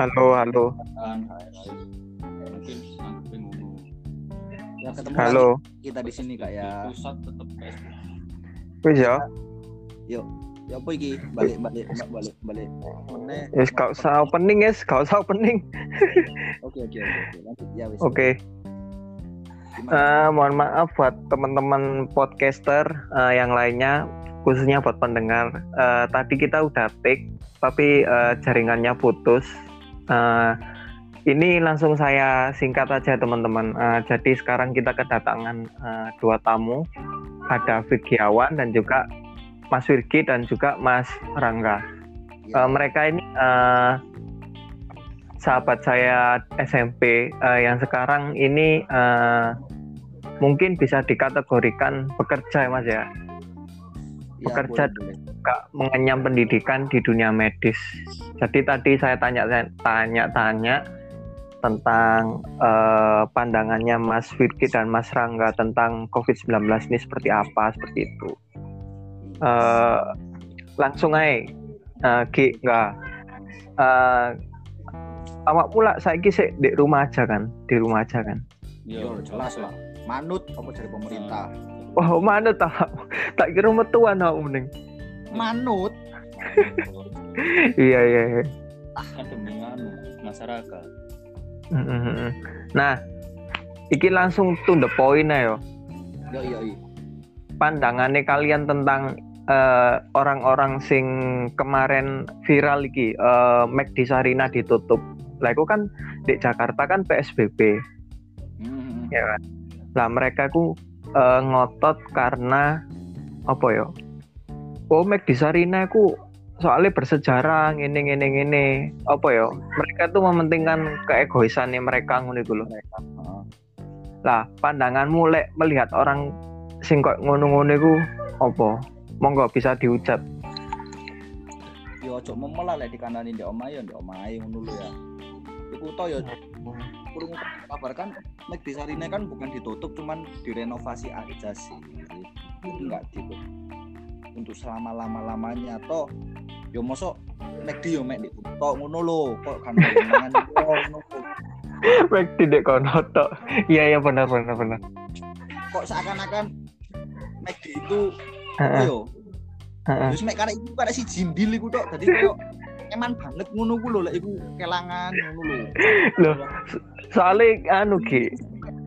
Halo, halo. Ya ketemu Halo. lagi kita di sini kak ya. pusat tetap PSBB Wis ya. Ya apa iki? Balik balik balik balik. Meneh. Wis gak usah opening, guys. Gak usah opening. Oke oke oke. oke. Lanjut ya wis. Oke. Eh, mohon maaf buat teman-teman podcaster eh, yang lainnya, khususnya buat pendengar. Eh, tadi kita udah take, tapi eh, jaringannya putus. Eh, ini langsung saya singkat aja teman-teman. Eh, jadi sekarang kita kedatangan eh, dua tamu, ada Vigiawan dan juga Mas Wirgi dan juga Mas Rangga. Ya. Eh, mereka ini eh, sahabat saya SMP eh, yang sekarang ini eh, mungkin bisa dikategorikan bekerja ya mas ya Ya, bekerja boleh, boleh. Kak, mengenyam pendidikan di dunia medis. Jadi tadi saya tanya tanya-tanya tentang eh, pandangannya Mas Firki dan Mas Rangga tentang COVID-19 ini seperti apa seperti itu. Eh, langsung aja, eh, Ki, enggak. Eh, awak pula saya sih di rumah aja kan, di rumah aja kan. Yo jelas lah. Manut apa dari pemerintah? Wah, mana tak tak kira metuan aku mending. Manut. Iya iya iya. kan demi anu masyarakat Mm-mm. Nah, iki langsung to the point ayo. Yo yo yo. Pandangannya kalian tentang eh, orang-orang sing kemarin viral iki eh McD Sarina ditutup. Lah iku kan di Jakarta kan PSBB, Hmm. ya kan. Lah mereka ku eh, ngotot karena apa ya? Oh McD Sarina ku soalnya bersejarah ngene ngene ngene apa ya mereka tuh mementingkan keegoisannya mereka ngono iku lho Heeh. lah pandanganmu lek melihat orang sing kok ngono-ngono iku apa monggo bisa diucap Yo ojo memelah lek dikandani ndek omahe yo ndek omahe ngono lho ya. Iku to yo kurang kabar kan di Sarina kan bukan ditutup cuman direnovasi aja sih. Enggak ditutup untuk selama lama lamanya toh yo mosok di yo mek ditutup ngono lho. Kok kan mangan ngono Baik tidak kono tok. Iya iya benar benar benar. kok seakan-akan di itu yo. Terus mek karena itu karena si jindil iku tok. Dadi kok eman banget ngono ku lho lek iku kelangan ngono lho. Loh, soalnya anu Ki.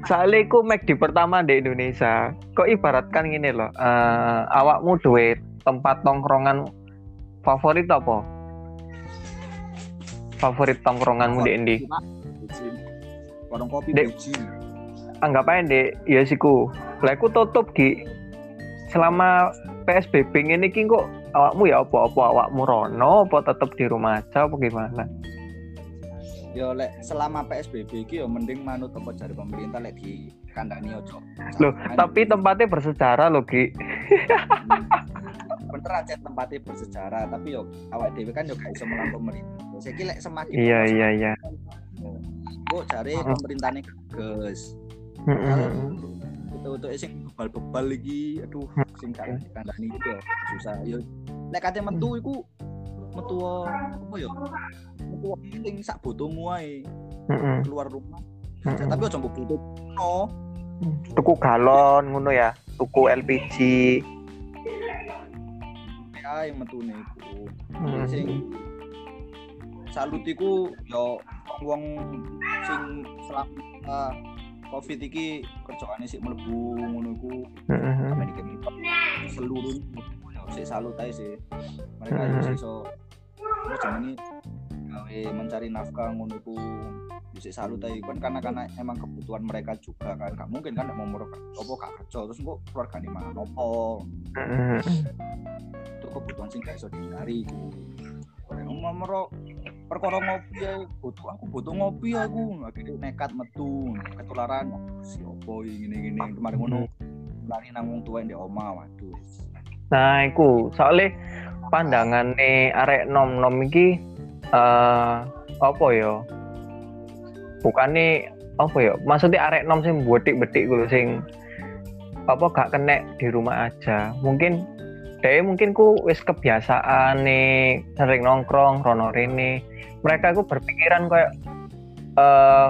Soalnya iku Mac di pertama di Indonesia. Kok ibaratkan gini loh. eh, awakmu duit tempat tongkrongan favorit apa? Favorit tongkronganmu di Indi? Warung kopi Dek. anggap aja deh ya siku lah aku tutup di selama PSBB ini ki kok awakmu ya apa apa awakmu rono apa tetep di rumah aja apa gimana yo lek selama PSBB iki yo mending manut apa dari pemerintah lek di kandani ojo. loh tapi tempatnya bersejarah loh ki bener aja tempatnya bersejarah tapi yo awak dhewe kan yo gak iso melawan pemerintah. Saiki lek semakin iya iya iya kok cari Heeh. pemerintahnya geges. Mm-mm. Itu-itu sing bebal-bebal iki aduh sing gak kandani iki susah yo. Lek kate metu iku metu apa yo? Metu sing sak botomu ae keluar rumah. Mm-mm. Tapi ojo mbok butuh no. tuku galon ngono ya tuku LPG ae metune iku. Mm. Sing salut iku yo wong sing selama Covid iki kerjaane sik mlebu ngono iku apa iki seluruh yo sik salut ae sih. Mereka Hmm. iso apa jenenge gawe mencari nafkah ngono sik salut ae. Kan karena karena emang kebutuhan mereka juga kan gak mungkin kan mau mereka. Opo gak kerja. Terus kok keluargane mangan opo Mm-mm. itu kebutuhan sing gak iso dihindari. Ora nomor perkara ngopi ya butuh aku butuh ngopi aku. Akhirnya nekat metu ketularan si opo ngene ngene kemarin ngono lari nang wong tuwa ndek oma waduh Nah, iku soalnya pandangannya arek nom nom iki eh apa ya? Bukannya apa ya? Maksudnya arek nom sing betik betik gitu sing apa gak kena di rumah aja. Mungkin deh mungkin ku wis kebiasaan nih sering nongkrong rono rene mereka ku berpikiran kayak eh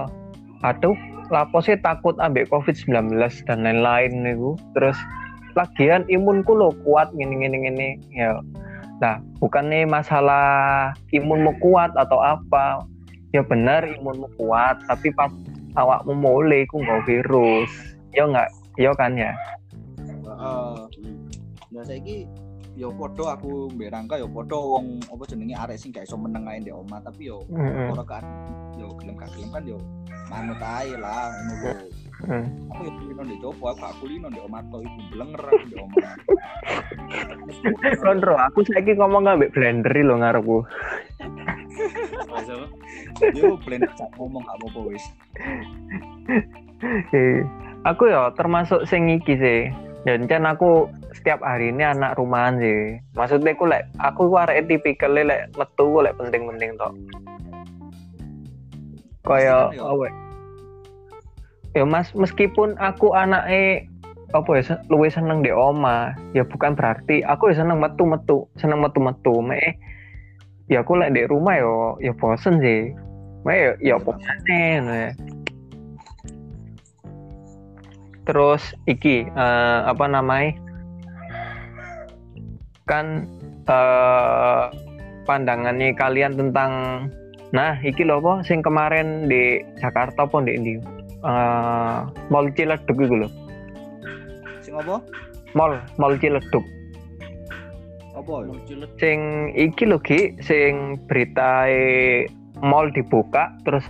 aduh lapo sih takut ambek covid 19 dan lain-lain niku terus lagian imunku lo kuat gini gini gini ya. Nah bukan nih masalah imunmu kuat atau apa. Ya benar imunmu kuat tapi pas awakmu mulai ku nggak virus. Ya nggak? Ya kan ya? Heeh. Nah saiki yo podo aku mbek Rangga yo podo wong apa jenenge arek sing gak iso meneng ae ndek omah. Tapi yo Mm-mm. ora kan yo gelem gak gelem kan yo manut ae lah ngono Mm. Aku yo kulino ndek jopo aku gak kulino ndek omah to iku blenger aku ndek omah. Kontro, aku saiki ngomong ambek blender lo ngarepku. Yo blend cak ngomong gak apa-apa wis. Aku ya termasuk sing iki sih. Dan kan aku setiap hari ini anak rumahan sih. Maksudnya aku lek aku ku arek tipikal lek metu lek penting-penting tok. Kaya Pastikan ya. mas meskipun aku anake apa ya luwih seneng di oma ya bukan berarti aku ya seneng metu-metu seneng metu-metu me ya aku lek di rumah yo ya bosen sih me ya ya apa ngono ya. terus iki eh, apa namanya kan eh, pandangannya kalian tentang nah iki loh sing kemarin di Jakarta pun di Indi eh Mall Ciledug iku lho Sing apa? Mall Mall Ciledug Apa? Muncul sing iki lho Ki sing berita mall dibuka terus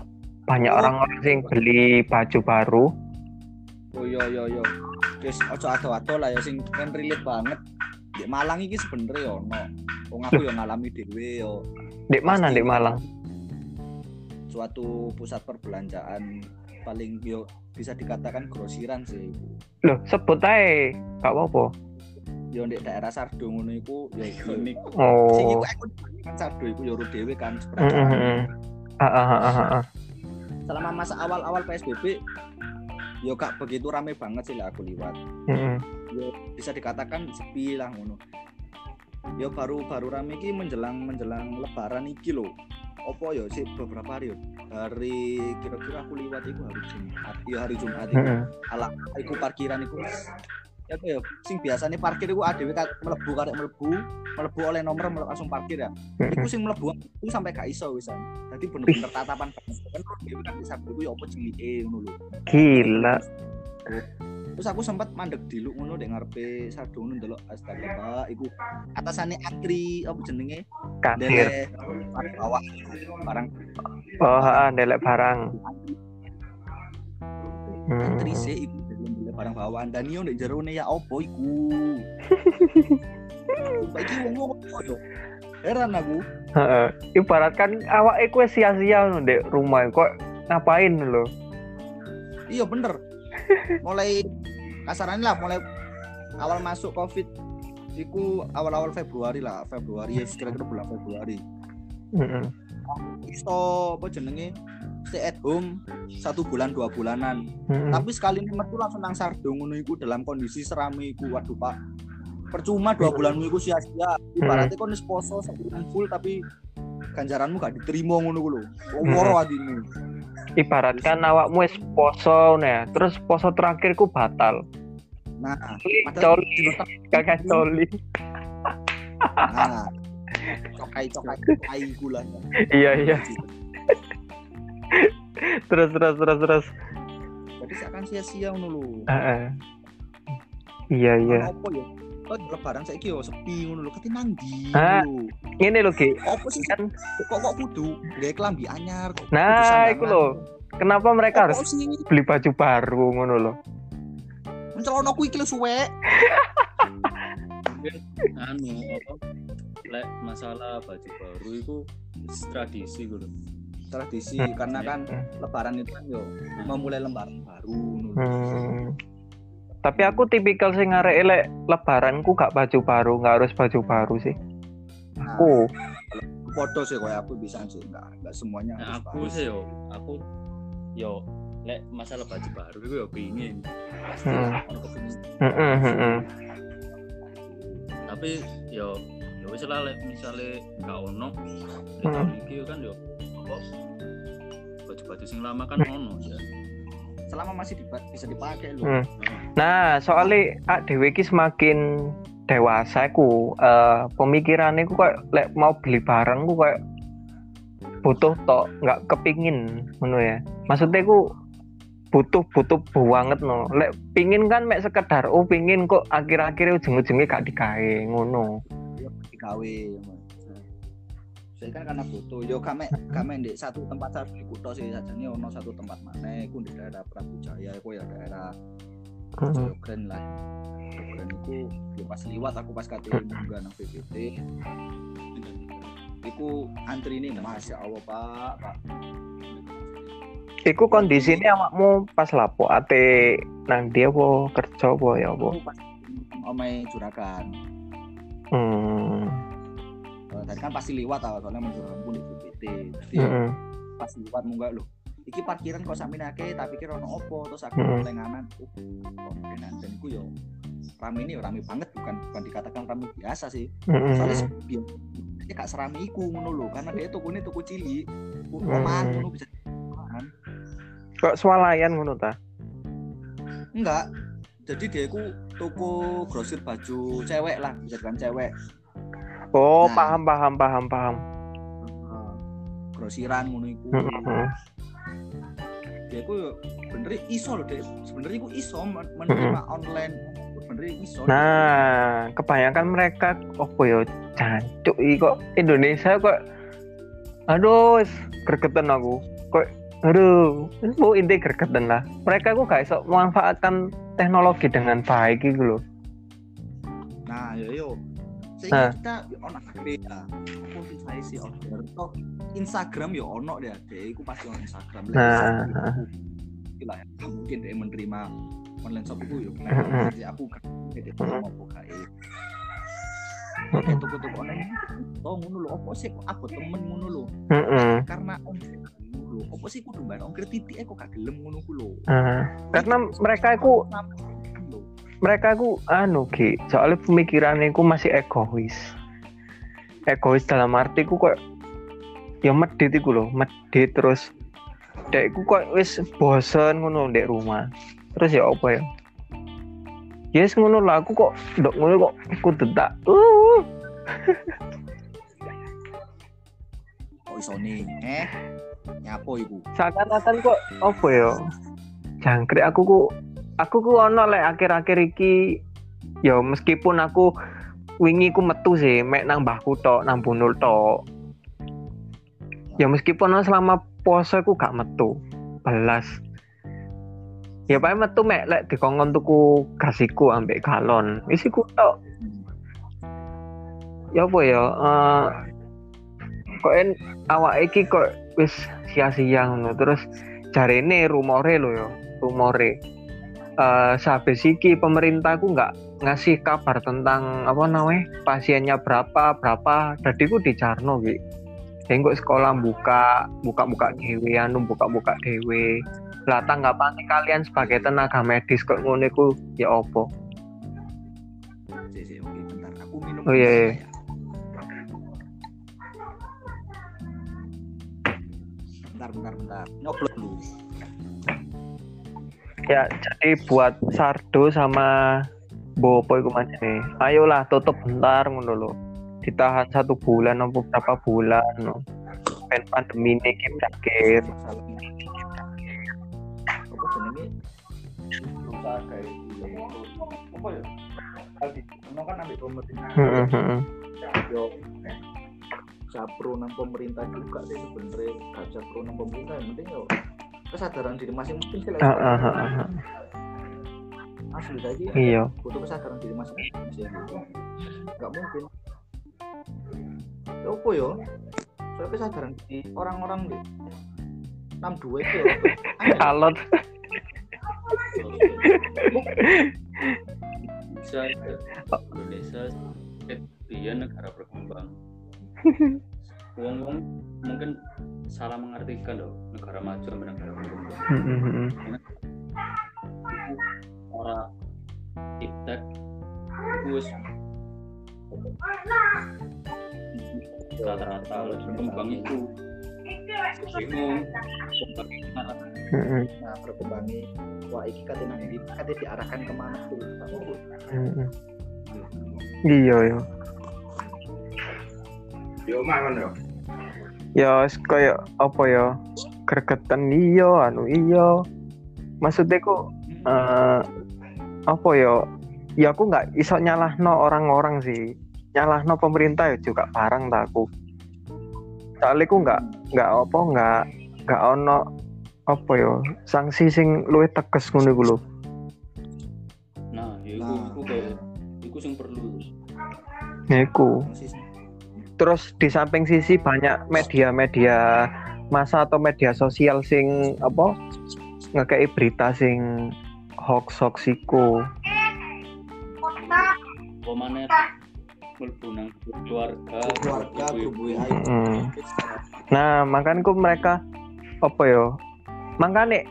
banyak Oh. orang-orang sing beli baju baru Oh iya iya iya. Wis ojo ado-ado lah ya sing kan relate banget. Di Malang iki sebenernya yo ono. Wong aku yo ngalami dhewe yo di mana di Malang suatu pusat perbelanjaan paling yo bisa dikatakan grosiran sih. loh sebut aja gak apa-apa Yo di daerah Sardo ngono iku yo yo unik. sing oh iku aku kan Sardo iku yo dhewe kan seberapa. mm. Ah, ah, ah. Selama masa awal-awal PSBB yo gak begitu rame banget sih lah aku liwat. Mm, mm. Yo bisa dikatakan sepi lah ngono. Yo baru baru rame iki menjelang menjelang lebaran iki lho. Opo yo sih beberapa hari yo. Hari kira-kira aku liwat iku hari Jumat. Yo hari Jumat mm. ala iku parkiran iku ya apa ya sing biasanya parkir iku adewe ka- mlebu karek mlebu mlebu oleh nomor mele- langsung parkir ya. Mm. sing mlebu iku sampai gak iso wisan dadi bener-bener tatapan kan dhewe kan bisa ya apa cilike ngono lho. Gila terus aku sempat mandek diluk ngono dek ngarepe sardo ngono ndelok astaga iku atasane antri apa jenenge? Kasir bawah barang. Oh delek barang. Hmm. sih iku dele barang bawaan. Dan yo ndek jerone ya opo iku? Iki wong opo yo? Heran aku. Heeh. ibarat kan awak iku sia-sia di rumah. Kok ngapain lo Iya bener. mulai kasaran lah mulai awal masuk covid Iku awal-awal Februari lah Februari ya kira-kira bulan Februari. Mm-mm. iso apa jenenge stay at home satu bulan dua bulanan. Mm-mm. tapi sekali metu langsung nang sardo ngono iku dalam kondisi serami iku waduh pak. Percuma dua bulanmu iku sia-sia. Ibaratnya kon wis poso sebulan full tapi ganjaranmu gak diterima ngono ku lho. Atimu ibaratkan awakmu wis poso ya terus poso terakhirku batal nah coli kakak coli. Nah cokai cokai cokai gula. Iya iya. Terus terus terus terus. Jadi seakan sia-sia ngono lho. Heeh. iya iya. apa ya? Oh, lebaran saiki yo sepi ngono lho. Kate nang ndi Ah. lho. ini lo Ki. Apa sih kan kok kok kudu gawe klambi anyar kok. nah itu lo kenapa mereka harus sih? beli baju baru ngono lo mencelono ku iki lho suwe. mungkin anu apa lek masalah baju baru itu tradisi gitu Tradisi Hmm. karena kan Hmm. lebaran itu kan yo memulai lembaran baru. Hmm. Tapi aku tipikal sing ngarek elek lebaranku gak baju baru, nggak harus baju baru sih. Nah, Aku foto sih kayak aku bisa sih enggak enggak semuanya nah, harus aku bagus. sih yo aku yo lek masalah baju baru itu yo pingin pasti Hmm. lah, ono kepingin. Heeh, heeh. tapi yo ya wis lah lek misale nggak ono Hmm. tahun iki kan yo apa baju-baju sing lama kan ono ya selama masih dipa- bisa dipakai loh Hmm. Nah, soalnya ak dhewe iki semakin dewasa ku eh pemikirannya ku kayak lek mau beli barang ku kayak butuh tok nggak kepingin ngono ya. Maksudnya ku butuh butuh banget no. Lek pingin kan mek sekedar oh pingin kok akhir-akhirnya ujung-ujungnya gak digawe ngono. ya digawe saya kan karena butuh. Yo kame kame di satu tempat saya di kuto sih. Saja nih ono satu tempat mana aku di daerah Prabu Jaya aku ya daerah Heeh. Jogren lah. Jogren itu ya pas liwat aku pas kate munggah nang PPT Iku antri ini masya Allah pak. Pak Iku kondisinya awakmu pas lapo ate nang dia apa kerja apa ya apa. Omai juragan Hmm. Tadi kan pasti liwat tau soalnya menjuragan pun di PPT jadi Heeh. pas liwat munggah loh iki parkiran kok sampe nake tapi kira ono opo terus aku Mm-mm. lenganan oh kemungkinan dan iku yo rame ini rame banget bukan bukan dikatakan rame biasa sih Heeh. soalnya dia gak serame iku ngono lho karena dia toko ini toko cilik Mm. oman ngono bisa. Kok swalayan ngono ta? enggak jadi dia iku toko grosir baju cewek lah bisa cewek Oh, Nah. paham paham paham paham. Grosiran ngono iku Heeh. dia yo bener iso dia sebenarnya iku iso men- menerima online bener iso Nah, kebanyakan mereka apa ya jancuk iki kok Indonesia kok aduh wis gregetan aku. Aduh, mau inti gregetan lah. Mereka kok gak iso memanfaatkan teknologi dengan baik gitu loh. Nah, yo yo. Nah. Sehingga kita yo ono beda. Aku saya sih order toh Instagram yo ono deh. Dia iku pasti ono Instagram. Lah, Nah, Instagram iku lah ya. Mungkin dia menerima online shop itu yo. Jadi aku kan Mm-mm. mau buka itu. Toko-toko online oh ngono lho, opo sih aku temen ngono lho. Heeh. Karena lho. Opo sih kudu bayar ongkir titik kok gak gelem ngono ku lho. Karena mereka itu mereka ku anu ki soalnya pemikirannya ku masih egois egois dalam arti ku kok ya medit iku lho medit terus dek ku kok wis bosen ngono dek rumah terus ya apa ya yes ngono lah aku kok ndok ngono kok kudu tak uh Kok iso nih? Eh, nyapo iku? seakan-akan kok apa ya? Jangkrik aku ku aku ku ono lek akhir-akhir iki. Ya meskipun aku wingi ku metu sih mek nang mbahku tok nang bunul tok. Ya meskipun ono selama puasa ku gak metu belas. Ya paling metu mek lek dikongkon tuku gasiku ambek galon. Isi ku tok. Ya apa ya? Eh kok en awak iki kok wis sia-sia ngono terus jarene rumore lho ya rumore. Eh sehabis iki pemerintahku nggak ngasih kabar tentang apa namanya pasiennya berapa berapa. Jadi ku dicarno gitu Tengok sekolah buka buka buka dewe anu buka buka dewe lah tanggapan kalian sebagai tenaga medis kok ngono iku ya opo. Oh, iya, iya. Bentar, bentar. Nyoblok dulu. ya jadi buat Sardo sama Bopo iku nih ayolah tutup bentar ngono lho ditahan satu bulan atau berapa bulan no. Ben pandemi ini iki berakhir. Apa jenenge? Susah kayak. Apa ya? Tadi, kan ambil pemerintah. Yo, eh, japro nang pemerintah juga sih sebenarnya. Gak japro nang pemerintah yang penting yo kesadaran diri masing-masing sih lah. Heeh, heeh, heeh. asli tadi iya. Butuh kesadaran diri masing-masing sih. Nggak mungkin. Ya apa yo soalnya kesadaran diri orang-orang di enam dua itu ya. Alot Indonesia Indonesia dia negara berkembang wong wong mungkin salah mengartikan loh negara maju sama negara berkembang Heeh, heeh. orang iptek wis rata-rata lebih berkembang itu. Bingung. Nah berkembangi wah iki kate nang ndi kate diarahkan ke mana tuh? Mm-mm. iya yo Yo omah ngono yo. ya wis koyo apa ya? Gregetan iya anu iya. Maksudnya kok eh apa ya? Ya aku nggak iso nyalahno orang-orang sih. Nyalahno pemerintah ya juga parang tak aku. Soalnya aku nggak nggak apa nggak nggak ono apa ya sanksi sing luwih tegas ngono iku lho. Nah ya iku Nah. iku kayak iku sing perlu. Ya iku terus di samping sisi banyak media-media masa atau media sosial sing apa ngekei berita sing hoax hoax iku apa mana mlebu nang grup keluarga keluarga ibu-ibu. grup WA Mm. Nah, makanku mereka apa ya? Makane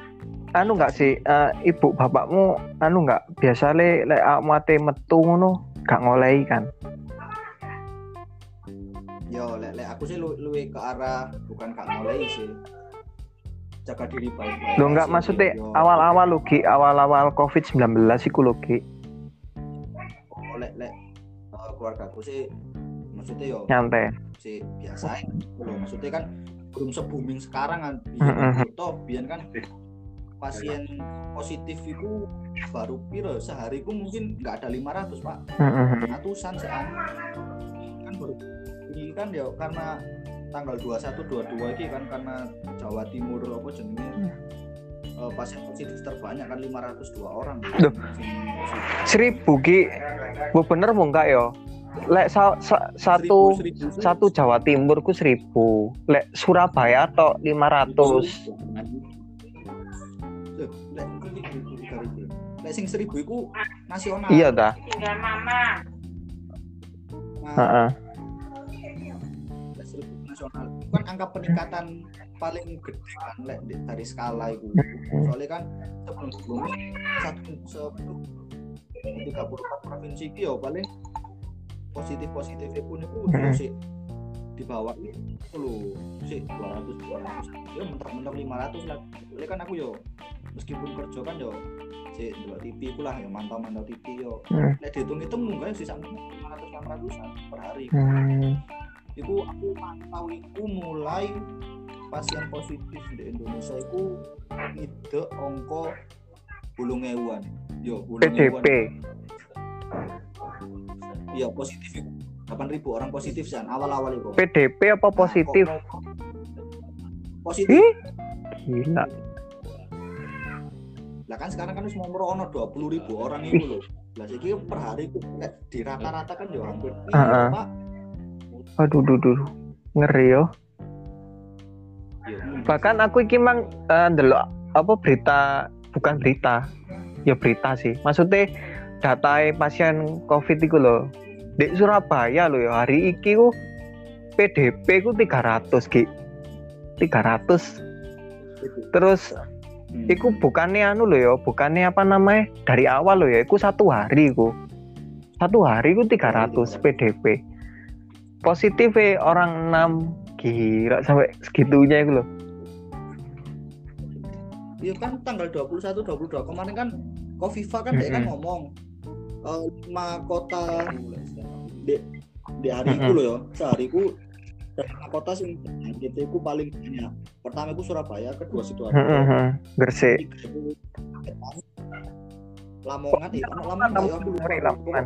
anu nggak sih eh, ibu bapakmu anu nggak biasa le le awakmu ate metu ngono gak ngolehi kan. Yo lek lek aku sih lu luwe ke arah bukan kak mulai sih jaga diri baik-baik Lo nggak sih, maksudnya awal-awal lo Ki, awal-awal Covid-19 iku lo Ki, Oh, lek lek eh, keluarga aku sih maksudnya yo nyantai. sih biasa ya. Loh, maksudnya kan belum se booming sekarang kan Mm-mm. toh biar kan pasien positif itu baru piro sehari ku mungkin nggak ada 500 pak Heeh. ratusan sih kan kan baru ini kan ya karena tanggal 21 22 ini kan karena Jawa Timur apa jenenge eh, pasien positif terbanyak kan 502 orang Duh. Positif. Seribu Ki, bu bener mau enggak yo? Lek sa- sa- satu Seribu, seribu, satu Jawa Timur ku seribu, lek Surabaya tok 500. Loh, lek. Lek sing seribu iku nasional Iya dah. Nah, Heeh. lek seribu nasional itu kan angka peningkatan paling gede kan lek di- dari skala itu soalnya kan sebelum sebelumnya satu sebelum 34 provinsi itu ya paling positif positif pun itu Hmm. sih di bawah itu loh sih 200 200 ya mentok-mentok 500 lah soalnya kan aku yo meskipun kerja kan yo si delok TV ku lah yo mantau-mantau TV yo Hmm. lek dihitung-hitung mungkin sih sampai 500 600 per hari Hmm. Iku aku mantau iku mulai pasien positif di Indonesia iku ide ongko bulung ewan. Yo bulung PDP. Iya positif iku. 8000 orang positif sih awal-awal itu. PDP apa positif? Nah, kok- Positif. Ih, gila. Lah kan sekarang kan semua ono 20.000 orang itu loh. Lah iki per hari iku lek di rata-rata kan yo hampir iya, Heeh. Pak. Aduh, duh, duh. Ngeri yo. Yo, Bahkan aku iki mang eh, ndelok apa berita bukan berita. Ya berita sih. Maksudnya data pasien Covid itu loh. Di Surabaya loh ya hari iki ku PDP ku 300 Ki. 300. Terus Hmm. iku bukannya anu loh ya, bukannya apa namanya? Dari awal loh ya, iku satu hari ku. Satu hari ku 300 PDP. Positif eh, orang 6 gila sampai segitunya itu loh. Iya kan tanggal 21 22 kemarin kan Kofifa kan dia kan Mm-mm. ngomong eh, lima kota di, di hari itu Mm-mm. loh ya sehari ku lima kota sing gitu iku paling banyak pertama itu Surabaya kedua sidoarjo Gresik. tiga itu Magetan, Lamongan ya Lamongan ya. Ngeri Lamongan.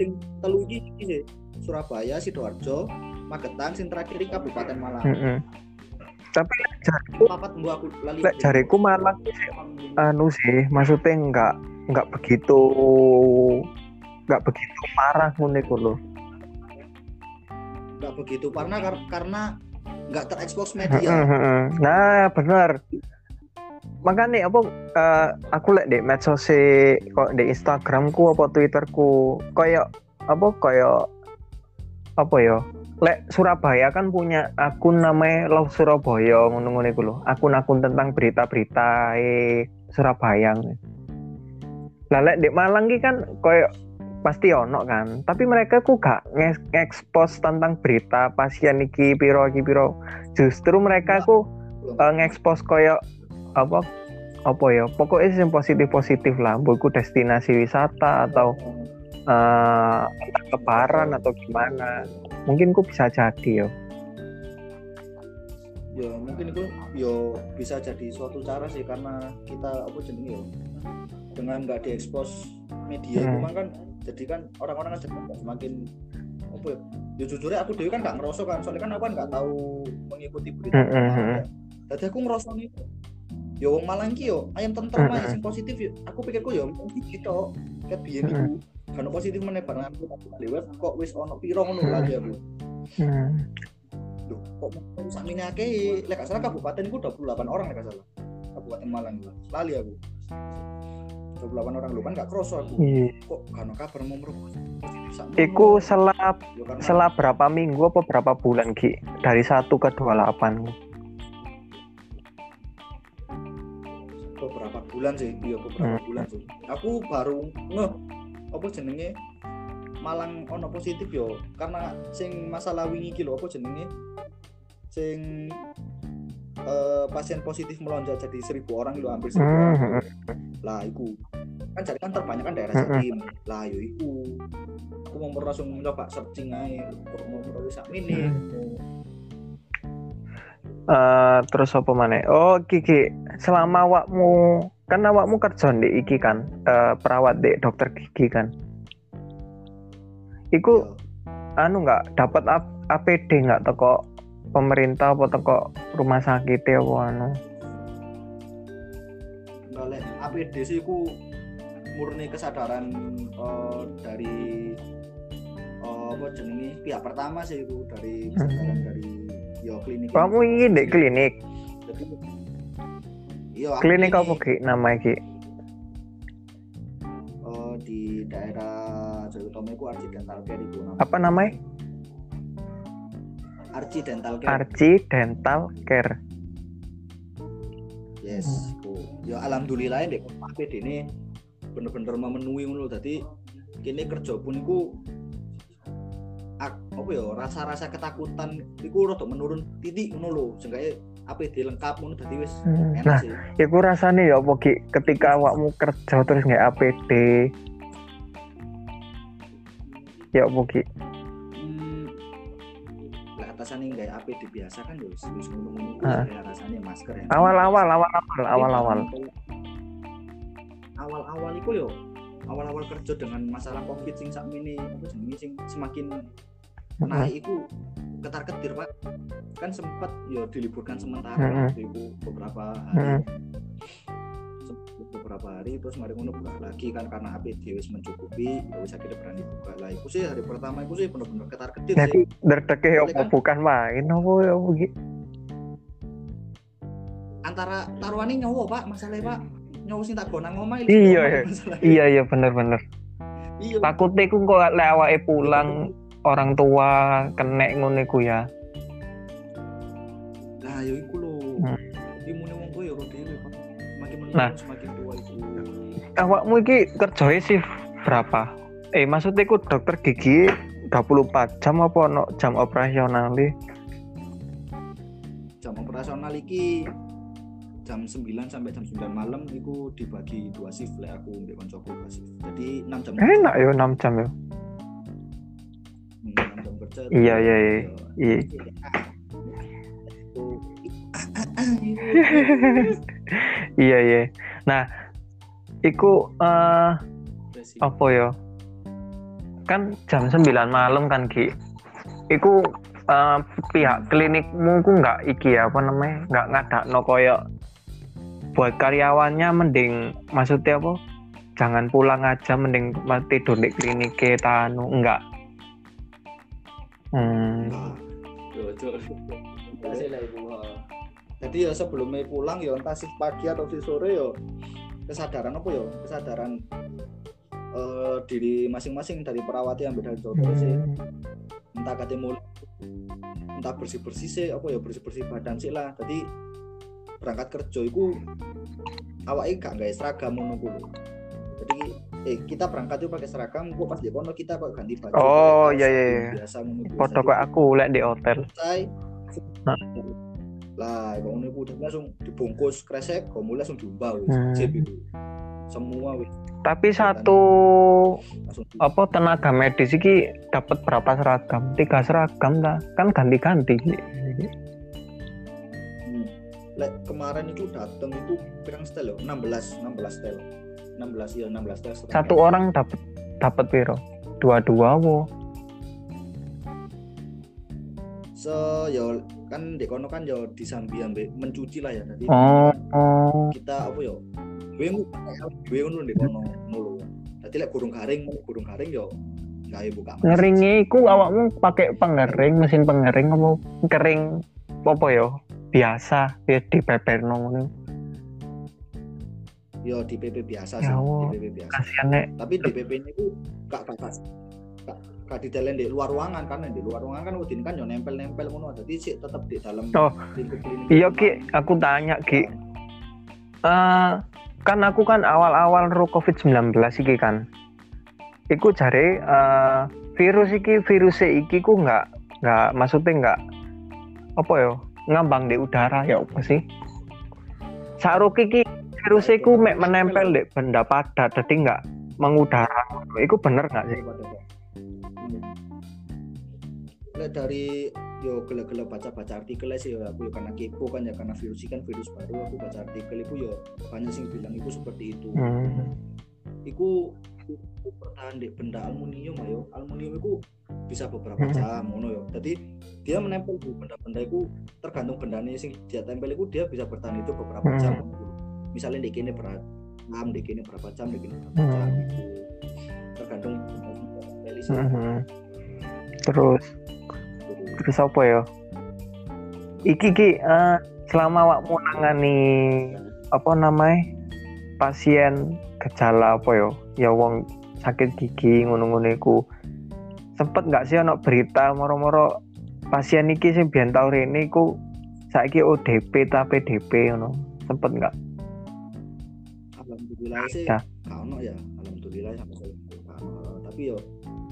sing telu iki sih Surabaya sidoarjo Magetan sing terakhir Kabupaten Malang Heeh. Tapi lek jariku, lali lek jariku malah anu sih, maksudnya enggak enggak begitu enggak begitu parah ngono iku loh. nggak begitu karena karena nggak terekspos media. Nah, bener. Makanya apa eh, aku lek di medsos kok di Instagramku apa Twitterku kayak apa kayak apa ya? Lek Surabaya kan punya akun namanya Love Surabaya iku lho. Akun-akun tentang berita-berita eh Surabaya. Lah lek di Malang ki kan kayak pasti ono kan tapi mereka ku gak nge-expose tentang berita pasien iki piro iki piro justru mereka ku uh, nge-expose koyo apa apa ya pokoknya yang positif positif lah buku destinasi wisata atau uh, lebaran atau gimana mungkin ku bisa jadi ya ya mungkin itu yo bisa jadi suatu cara sih karena kita apa jenenge yo dengan nggak diekspos media itu Hmm. kan jadi kan orang-orang kan semakin apa ya ya jujur aku dewi kan nggak ngerosok kan soalnya kan aku kan nggak tahu mengikuti berita Hmm, hmm, hmm. jadi aku ngerosok nih yo wong Malang ki yo ayam tentrem Hmm, aja hmm. sing positif yo aku pikirku yo gitu kayak biyen Hmm. iku kan positif meneh bareng aku di web kok wis ono piro ngono lagi aku? Hmm. Loh, kok sakmine akeh? Lek gak salah kabupaten itu 28 orang lek gak salah. Kabupaten Malang lali aku. 28 orang lu kan gak kroso aku. Iya. kok ono kabar mau merubah Iku karena setelah berapa minggu apa berapa bulan Ki? Dari 1 ke 28 beberapa bulan sih? Iya beberapa Hmm. bulan sih? Aku baru ngeh apa jenenge? Malang ono positif yo. Karena sing masalah wingi iki lho apa jenenge? Sing eh, pasien positif melonjak jadi seribu orang lho hampir seribu Hmm, orang lah iku. Kan jadi kan terbanyak kan daerah Hmm, hmm. Jatim. Lah yo iku. Aku mau langsung nyoba searching aja mau menulis sak ini Eh, terus apa mana? Oh, Kiki, selama awakmu kan awakmu kerja di iki kan, eh, perawat di dokter gigi kan. Iku anu nggak dapat ap- APD nggak teko pemerintah apa teko rumah sakit ya apa anu? Kalau APD sih ku murni kesadaran eh, dari eh, apa jenenge? Pihak pertama sih itu dari kesadaran dari yo klinik Kamu ini di klinik, Jadi, iya aku klinik ini, apa Ki namanya Ki? eh, di daerah Utama itu Arci Dental Care itu namanya. Apa namanya? Arci Dental Care Arci Dental Care. yes ku ya alhamdulillah deh APD ini bener-bener memenuhi ngono tadi kini kerja pun iku ak- apa ya rasa-rasa ketakutan iku rada menurun titik ngono lho APD lengkap ngono dadi wis Hmm, enak Nah, sih iku rasanya ya apa Ki? Ketika awakmu kerja terus nggak APD, ya apa Ki? hmm, lah atasannya nggak APD biasa kan ya wis ngono-ngono Ah. ya rasanya masker ya Awal-awal, awal-awal, awal-awal. awal-awal iku yo awal-awal kerja dengan masalah covid sing sak mini apa jenenge sing semakin naik itu ketar ketir pak kan sempat ya diliburkan sementara Mm-mm. waktu itu beberapa hari Sem- beberapa hari terus mari ngono buka lagi kan karena APD wis mencukupi ya wis akhirnya berani buka lah itu sih hari pertama itu sih bener-bener ketar ketir sih derdeke ya kan? bukan main apa ya apa Ki? antara taruhannya nyawa pak masalahnya pak nyawa sing tak gonang ngomah Iya, iya. Iya iya bener-bener. iya Takutnya ku kok lek awake pulang orang tua kena ngono iku ya. Nah ya iku lho Hmm. imune wong kowe ya ro dhewe semakin menurun Nah. semakin tua itu Awakmu iki kerjanya sih berapa? Eh maksudnya ku dokter gigi 24 jam apa no jam operasional jam operasional iki jam 9 sampai jam 9 malam itu dibagi dua shift lah aku mbek koncoku dua shift. Jadi 6 jam Enak ya 6 jam ya. Hmm, 6 jam kerja. Iya, iya, iya. Iya. Iya. Nah, iku eh apa ya? Kan jam 9 malam kan Ki. Iku eh, pihak klinikmu ku nggak iki ya apa namanya? nggak ngadakno koyo buat karyawannya mending maksudnya apa? Jangan pulang aja mending tidur di klinik kita anu enggak. Hmm. Jadi ya sebelumnya pulang ya entah shift pagi atau shift sore ya kesadaran apa ya? Kesadaran eh, diri masing-masing dari perawat yang beda dokter sih. Hmm. entah ketemu entah bersih bersih sih apa ya bersih bersih badan sih lah tadi berangkat kerja itu awaknya gak nggak seragam lho. jadi eh kita berangkat itu pakai seragam kok pas di kono kita pakai ganti baju Oh, iya, iya, iya. biasa biasa. Foto kayak aku lek di hotel. selesai Nah. Lah kok ngono iku langsung dibungkus kresek mulai langsung diumbah wis Hmm. Sip itu semua wis Tapi satu langsung apa tenaga medis iki dapat berapa seragam? Tiga seragam ta? Kan ganti-ganti. Hmm. Lek kemarin itu datang itu pirang setel yo 16 16 setel 16 ya 16 setel seragam. Satu orang dapat dapat piro? Dua-dua wo. se yo kan di kono kan yo disambi ambek mencuci lah ya jadi Oh, oh. kita apa yo duwe duwe ngono di kono ngono Dadi lek gurung garing gurung garing yo gawe buka masker. Ngeringnya iku awakmu pakai pengering, mesin pengering apa kering apa ya? Biasa, ya di peperno ngono. yo di PP biasa Ya sih Allah. di PP biasa Kasihan nek tapi di PP ini ku gak gak gak di dalam di luar ruangan kan di luar ruangan kan udin kan yo nempel-nempel ngono jadi sih tetep di dalam Oh. Iya, itu Ki, aku tanya, Ki. Eh, kan aku kan awal-awal ro COVID-19 iki kan. Iku jare eh, virus iki virus iki ku nggak nggak maksudnya nggak apa ya ngambang di udara ya apa sih? Saruk iki virus iku mek menempel di benda padat jadi nggak mengudara. Iku bener nggak sih? Hmm. Lek dari yo gele-gele baca-baca artikel sih yo aku yo karena kepo kan ya karena virus ini kan virus baru aku baca artikel itu yo banyak sing bilang itu seperti itu. Hmm. Iku iku bertahan di benda aluminium ayo aluminium itu bisa beberapa Hmm. jam ngono yo. Jadi dia menempel di benda-benda itu tergantung bendanya sing dia tempel itu dia bisa bertahan itu beberapa Hmm. jam. Misalnya di kini berapa jam, di kini berapa jam, di kini berapa jam Hmm. gitu. Tergantung Mhm. Terus terus apa ya? Iki ki eh, selama awakmu nangani apa namanya pasien gejala apa ya? Ya wong sakit gigi ngono-ngono iku. Sempet nggak sih ono berita moro-moro pasien iki sing biyen tau rene iku saiki ODP ta PDP ngono. Sempet nggak? alhamdulillah sih gak ono ya alhamdulillah sampai tapi yo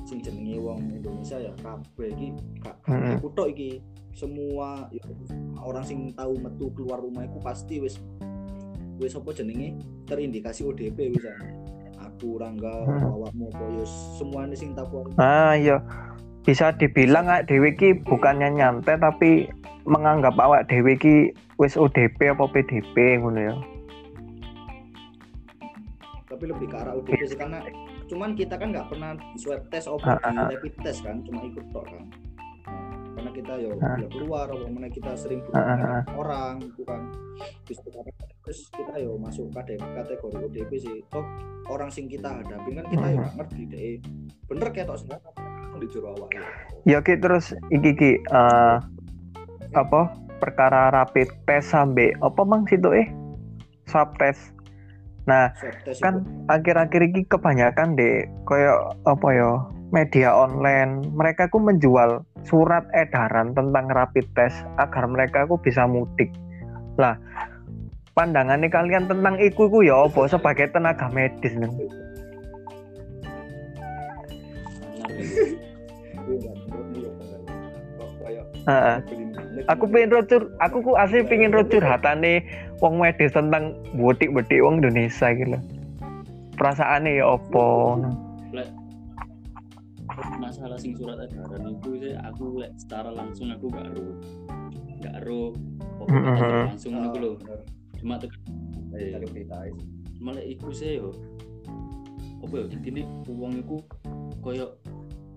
sing jenenge wong Indonesia ya kabeh iki gak aku tok iki semua yo, orang sing tahu metu keluar rumah iku pasti wis wis apa jenenge terindikasi ODP wis ya. aku Rangga Mm. awakmu apa yo semuanya sing tahu Ah iya. Bisa dibilang awak dhewe ki bukannya nyantai tapi menganggap awak dhewe ki wis ODP apa PDP ngono ya. tapi lebih ke arah ODP sih karena cuman kita kan nggak pernah swab test ah, ah. rapid test kan cuma ikut tok kan karena kita yo Ah. ya keluar mana kita sering dengan orang itu kan terus kita, terus kita yo masuk pada kategori ODP sih toh orang sing kita hadapi kan kita yo Hmm. ngerti deh bener kayak tok sebenarnya di jero awak Ya ki terus iki ki eh, apa perkara rapid test sampai apa mang situ eh swab test. Nah, kan akhir-akhir ini kebanyakan deh koyo apa ya media online. Mereka ku menjual surat edaran tentang rapid test agar mereka ku bisa mudik. Lah pandangannya kalian tentang iku ku ya apa sebagai tenaga medis nih beli-beli. aku pengen rocur aku ku asli pengen rocur hatane wong medis tentang butik-butik wong Indonesia gitu perasaannya ya Lek, masalah sing surat edaran itu sih aku lek secara langsung aku gak ero gak tetep langsung aku loh cuma tekan Cari berita aja. malah iku sih yo apa ya intine uang iku koyo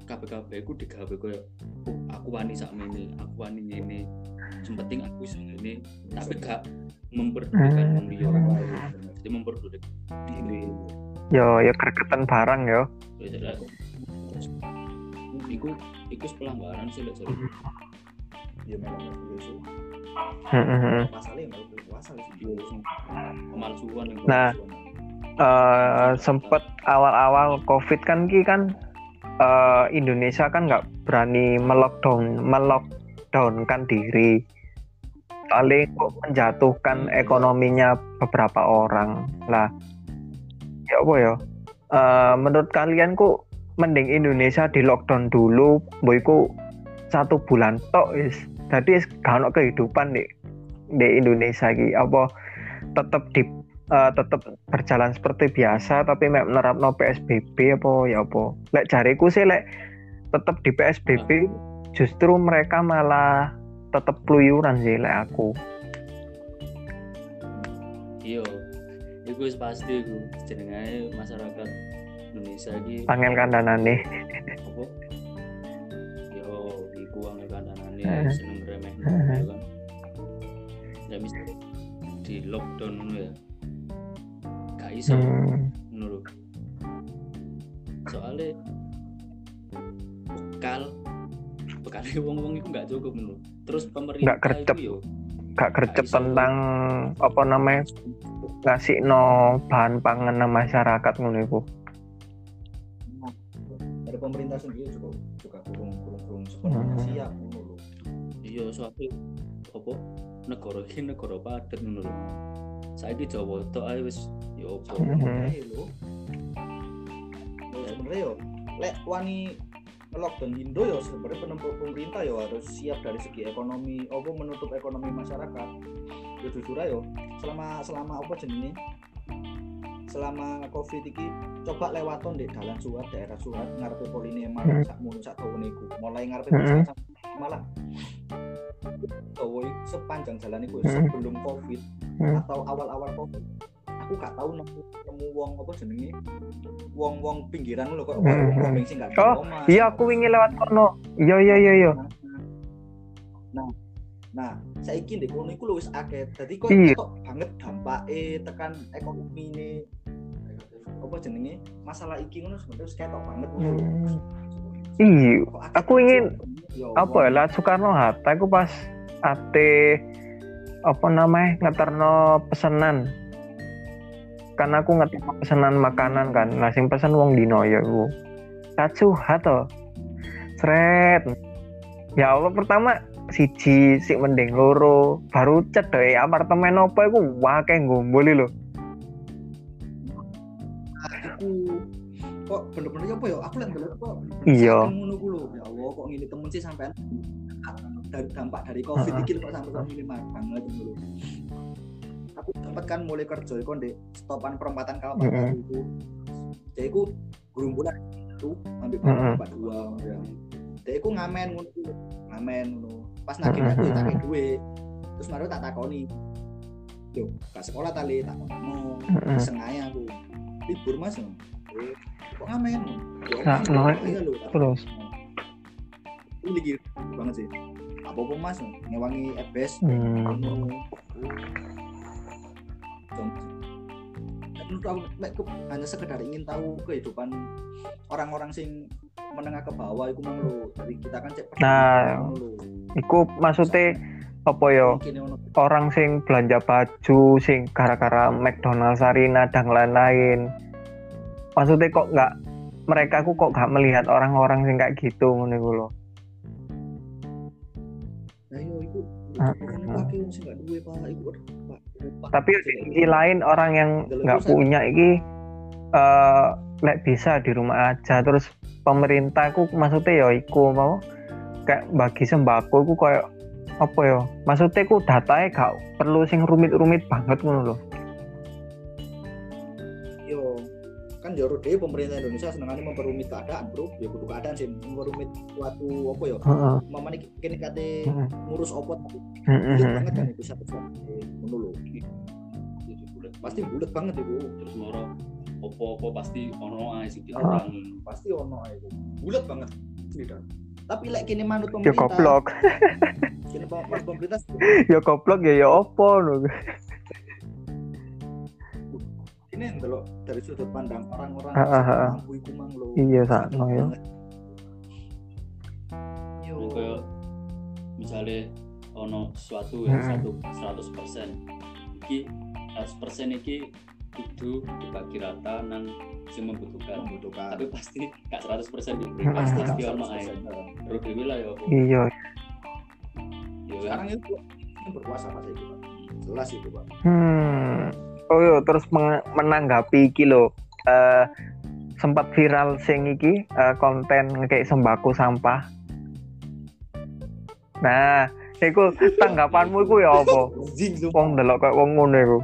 kabeh-kabeh iku digawe koyo oh, aku wani sakmene aku wani ngene sempeting aku iso ngene. Tapi gak memperdulikan Hmm. liya Orang lain. jadi memperdulikan diri. Yo yo gregetan barang yo. Ya iku iku pelanggaran sih sorry memang puasa sih. Pemalsuan yang Nah, eh sempet awal-awal covid kan ki kan eh, Indonesia kan nggak berani melockdown melockdown kan diri paling kok menjatuhkan ekonominya beberapa orang. Lah ya apa ya? Eh, menurut kalian kok mending Indonesia di lockdown dulu boyku satu bulan tok is jadi ono kehidupan di di Indonesia iki. Apa tetap di eh, tetap berjalan seperti biasa tapi mek menerapno PSBB apa ya apa. Lek jariku sih lek tetap di PSBB justru mereka malah tetap keluyuran sih lek aku. Iya. Iku wis pasti iku jenenge masyarakat Indonesia iki. Panggil kandanane. Apa? Yo iku angel kandanane Heeh. seneng remeh ya kan. Ya mesti di lockdown ngono ya. Gak iso Hmm, lho soalnya bekal bekal wong-wong itu nggak cukup ngono terus pemerintah Nggak gercep. itu yo gak gercep iso. tentang apa namanya ngasih no bahan pangan masyarakat ngono iku. dari pemerintah sendiri juga juga kurung kurung kurung sepenuhnya Hmm. siap ngono lho. iya soalnya apa negara ini negara padat ngono lho saiki Jawa tok ae wis ya apa Hmm. Lho. Ya, sebenarnya yo lek wani nge-lockdown Indo ya sebenarnya penempuh pemerintah ya harus siap dari segi ekonomi apa menutup ekonomi masyarakat ya jujur aja yo selama selama apa jenenge selama covid iki coba lewaton di dalan suat daerah suat ngarepe polinema Hmm. sak mulu sak tahun iku mulai ngarepe Hmm. sampai malah sepanjang jalan itu Hmm. sebelum covid atau awal-awal covid aku gak tahu nemu nemu wong apa jenenge wong wong pinggiran lho kok Hmm. wong wong bensin gak di Oh, omah. Iya aku wingi lewat kono. Iya iya iya iya. Nah, nah, saiki ndek kono iku lho wis akeh. Dadi kok Iya. banget dampake tekan ekonomi ini apa jenenge masalah iki ngono sebenarnya wis ketok banget ngono. Hmm. Iya, akeh aku ingin Ya apa ya lah Soekarno Hatta aku pas ate apa namanya ngeterno pesanan karena aku ngeterno pesanan makanan kan. Nah sing pesen wong dino ya aku kacuhat to sret. Ya Allah pertama siji sik mending loro. Baru cedek apartemen apa iku? Wake ngomboli lho. Aku kok bener-bener apa ya? Aku lihat dulu kok Iya. ngono ku lho. Ya Allah kok ngene temen sih sampean? Dari dampak dari covid Heeh. iki kok sampai kok ngene banget lho aku sempat kan mulai kerja iku di stopan perempatan Kalpataru Heeh. itu jadi aku gerumbulan itu ambil Heeh. bapak dua ya. Jadi aku ngamen ngono ngamen ngono. Pas nagih duit tak duit terus baru tak takoni. Yo gak sekolah tali tak Heeh. sengaja aku libur mas no. Eh, kok ngamen? Nah, no, iya terus? ini lagi banget sih. Apa apa mas ngewangi ebes hmm. Menurut aku aku hanya sekedar ingin tahu kehidupan orang-orang sing menengah ke bawah itu mang dari kita kan cek Nah, iku maksudnya apa ya? Mungkin ngono. orang sing belanja baju sing gara-gara McDonald Sarina dan lain-lain. Maksudnya kok nggak mereka ku kok nggak melihat orang-orang sing kayak gitu ngono iku lho. Nah, yo iku. Heeh. ini pakai wong sing gak duwe Pak? Iku Pak. Tapi di sisi lain orang yang nggak punya iki eh lek bisa di rumah aja. Terus pemerintah ku maksudnya ya iku mau kayak bagi sembako ku kayak apa ya? Maksudnya ku datanya gak perlu sing rumit-rumit banget ngono lho kan jaro dhewe pemerintah Indonesia senengane memperumit keadaan, Bro. Ya kudu keadaan sih memperumit suatu apa ya? Mamane kene kate ngurus opot heeh bulet banget kan itu satu satu ngono lho. Jadi bulet. Pasti bulet banget itu. terus moro opo-opo pasti ono ae sing dikurangi Pasti ono ae itu. Bulet banget. Tidak. Tapi lek kene manut ya pemerintah, goblok kene pe- pemerintah ya goblok ya ya opo lho ini ndelok dari sudut pandang orang-orang Ah, ah, ah. mampu iku mang lho. Iya, Sakit sakno, ya. Yo. Kayak misalnya ono suatu ya Hmm. satu 100 persen iki 100 persen iki kudu dibagi rata nang sing membutuhkan membutuhkan tapi pasti gak 100 persen diberi pasti pasti ono ae 100%. terus dewi lah ya iya sekarang itu yang berkuasa pas itu pak jelas itu pak hmm oh iya terus menanggapi iki lho eh sempat viral sing iki eh, konten kayak sembako sampah. Nah, iku tanggapanmu iku ya apa? Wong delok kayak wong ngono iku.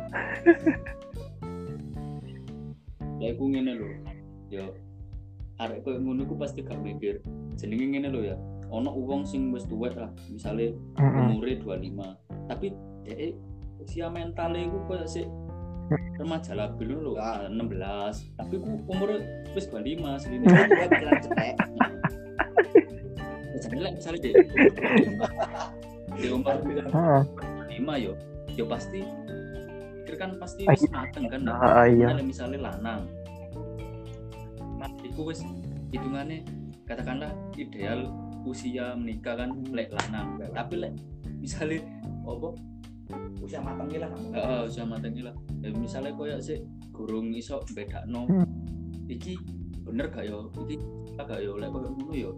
ya aku ngene lho ya arek koyo ngono ku pasti gak mikir jenenge ngene lho ya ono uang sing wis tuwek lah misalnya Heeh. umure 25 tapi dhek usia mentalnya iku koyo sik remaja labil lho Ya. 16 tapi ku umure wis 25 segini Gue pikiran cetek. jadi lah misalnya di di umur Heeh. 25 yo yo pasti pikir kan pasti Ah, wis mateng kan nah. Ah, iya. misalnya misalnya lanang nah iku wis hitungannya katakanlah ideal usia menikah kan lek lanang tapi lek misalnya apa Usia matang lah kamu. Heeh, usia mateng lah. Ya, misalnya koyo sih gurung iso bedakno. Hmm. Iki bener gak yo? Iki gak yo lek koyo ngono yo.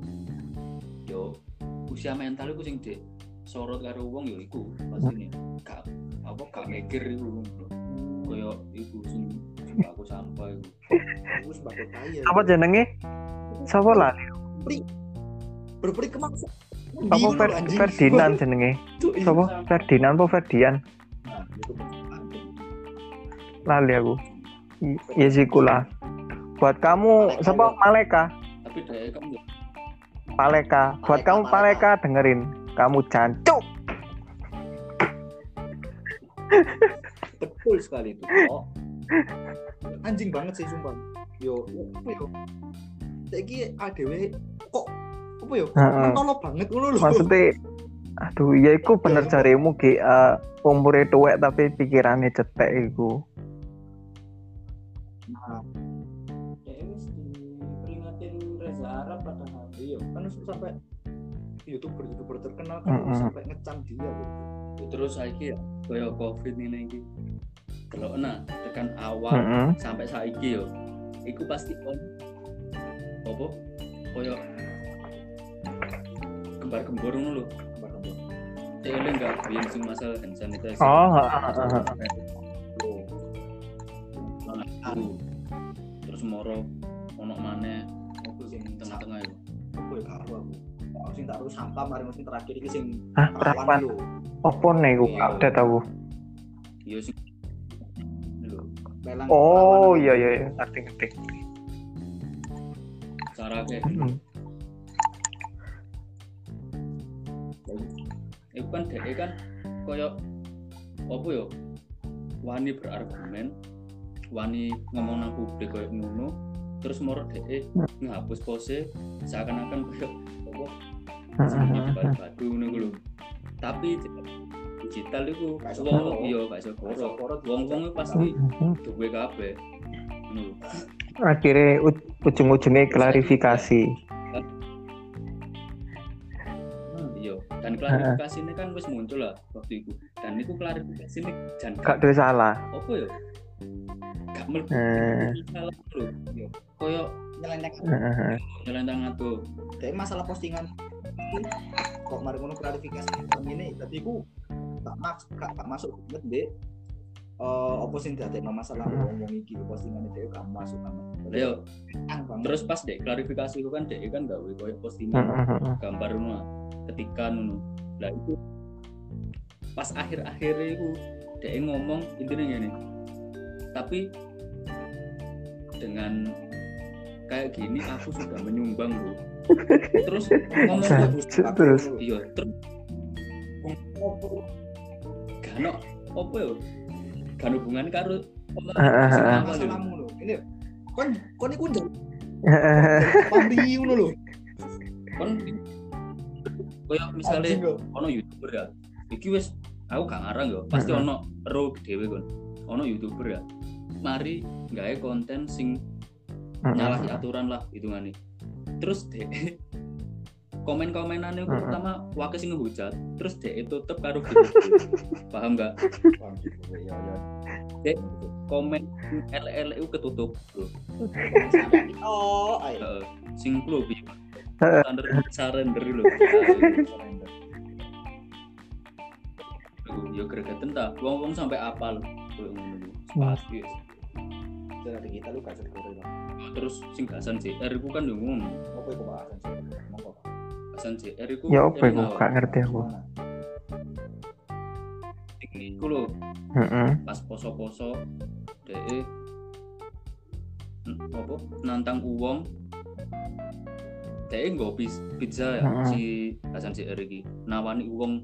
Yo usia mental iku sing di sorot karo wong yo iku pastine. Gak apa gak mikir iku. Koyo iku sing sing aku sampai iku. Aku sebagai kaya. Apa jenenge? Sapa lah? Berperi kemaksa. Apa Fer- Ferdinand jenenge? Sapa? Ferdinand apa Ferdian? Nah. Lali aku. Iya sih kula. Buat kamu, siapa ya. Maleka? Tapi kan yo Paleka. Buat kamu Paleka. Dengerin. Kamu jancuk. Betul sekali itu. Oh. Anjing banget sih sumpah. Yo, yo? Saiki ADW kok apa yo? Heeh. Mentolo banget ngono lho. Maksudnya aduh ya iku bener jarimu ki eh, umure tuwek tapi pikirannya cetek iku. Nah, Reza Arab iya, kan sampai youtuber youtuber terkenal kan sampai ngecam dia loh. Terus saiki ya koyo Covid ini iki. Kalau nah tekan awal Heeh. sampai saiki yo iku pasti on apa ngono lho Kembar-kembar. cek oleh enggak biyen sing masalah hand sanitizer Oh, terus moro ono maneh apa sing tengah-tengah itu apa ya karo aku. Aku sing taruh sampah mari sing terakhir iki sing perawan. lho. Apa nih iku Iya. update aku? iya sing Oh, iya iya iya, ngerti ngerti. cara kayak itu kan dhek kan koyo apa yo? Wani berargumen wani ngomong nang publik koyo ngono terus moro dhek ngapus pose seakan-akan koyo apa? Balik batu ngono lho. Tapi digital itu wong iya gak iso koro, wong-wong itu pasti duwe kabeh. Ngono lho. Akhirnya ujung-ujungnya klarifikasi. Dan klarifikasi ini kan wis muncul lah waktu itu dan itu klarifikasi ini jangan Gak ada salah. apa ya gak mlebu Eh. salah lho Iya. koyo Nyelenteng. Heeh. nyelentangan tuh Jadi masalah postingan kok mari ngono klarifikasi ini tapi ku gak mas gak, gak masuk banget deh eh apa sing dadekno masalah wong wong iki postingan itu gak masuk Ayo, Ang banget. terus pas dek klarifikasi itu kan dek kan gawe koyo postingan Heeh. gambar ngono. Ketika ngono. Lah itu pas akhir-akhir itu dek ngomong intinya gini tapi dengan kayak gini aku sudah menyumbang loh terus ngomong terus. iya terus. Gak ono apa ya ada hubungan karo Heeh. sing awal lho. masalahmu lho. Ini kon kon iku njal Heeh. pamri ngono lho. kon koyo kok. ono youtuber ya iki wis aku gak ngarang ya pasti ono ro dhewe kon ono youtuber ya mari gawe konten sing nyalahi aturan lah hitungane terus dek komen-komenannya Mm-mm. pertama wakil sing ngehujat. Terus dek tutup karo gitu paham nggak? Iya iya. komen LL itu ketutup bro. Oh, ayo. Heeh. sing lu bi. Heeh. surrender lho. Yo gregetan ta? Wong-wong sampai apal. Koyo ngono pasti strategi kita lu gak terus sing gasan JR iku kan yo ngono. Apa iku Pak? Hasan gasan JR iku Ya apa iku? kenal. Gak ngerti aku. Lho Heeh. pas poso-poso DE n- apa nantang uang DE nggo pis- pizza ya si Hasan JR iki nawani uang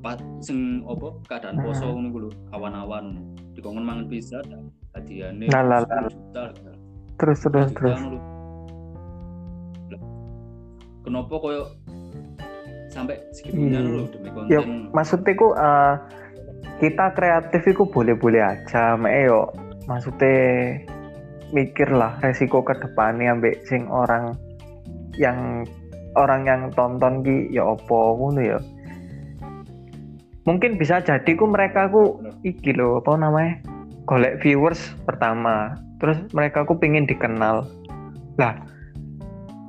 pas sing apa keadaan poso ngono iku lho awan-awan dikongkon mangan pizza lah. 10 juta Terus terus terus. Kenapa koyo sampai segitunya Hmm. lho demi konten Ya maksudnya ku eh, kita kreatif itu boleh-boleh aja, mek yo maksudnya mikir lah resiko ke depannya ambek sing orang yang orang yang tonton ki ya opo ngono ya. Mungkin bisa jadi ku mereka ku iki lho apa namanya? golek viewers pertama. Terus mereka ku pingin dikenal. Lah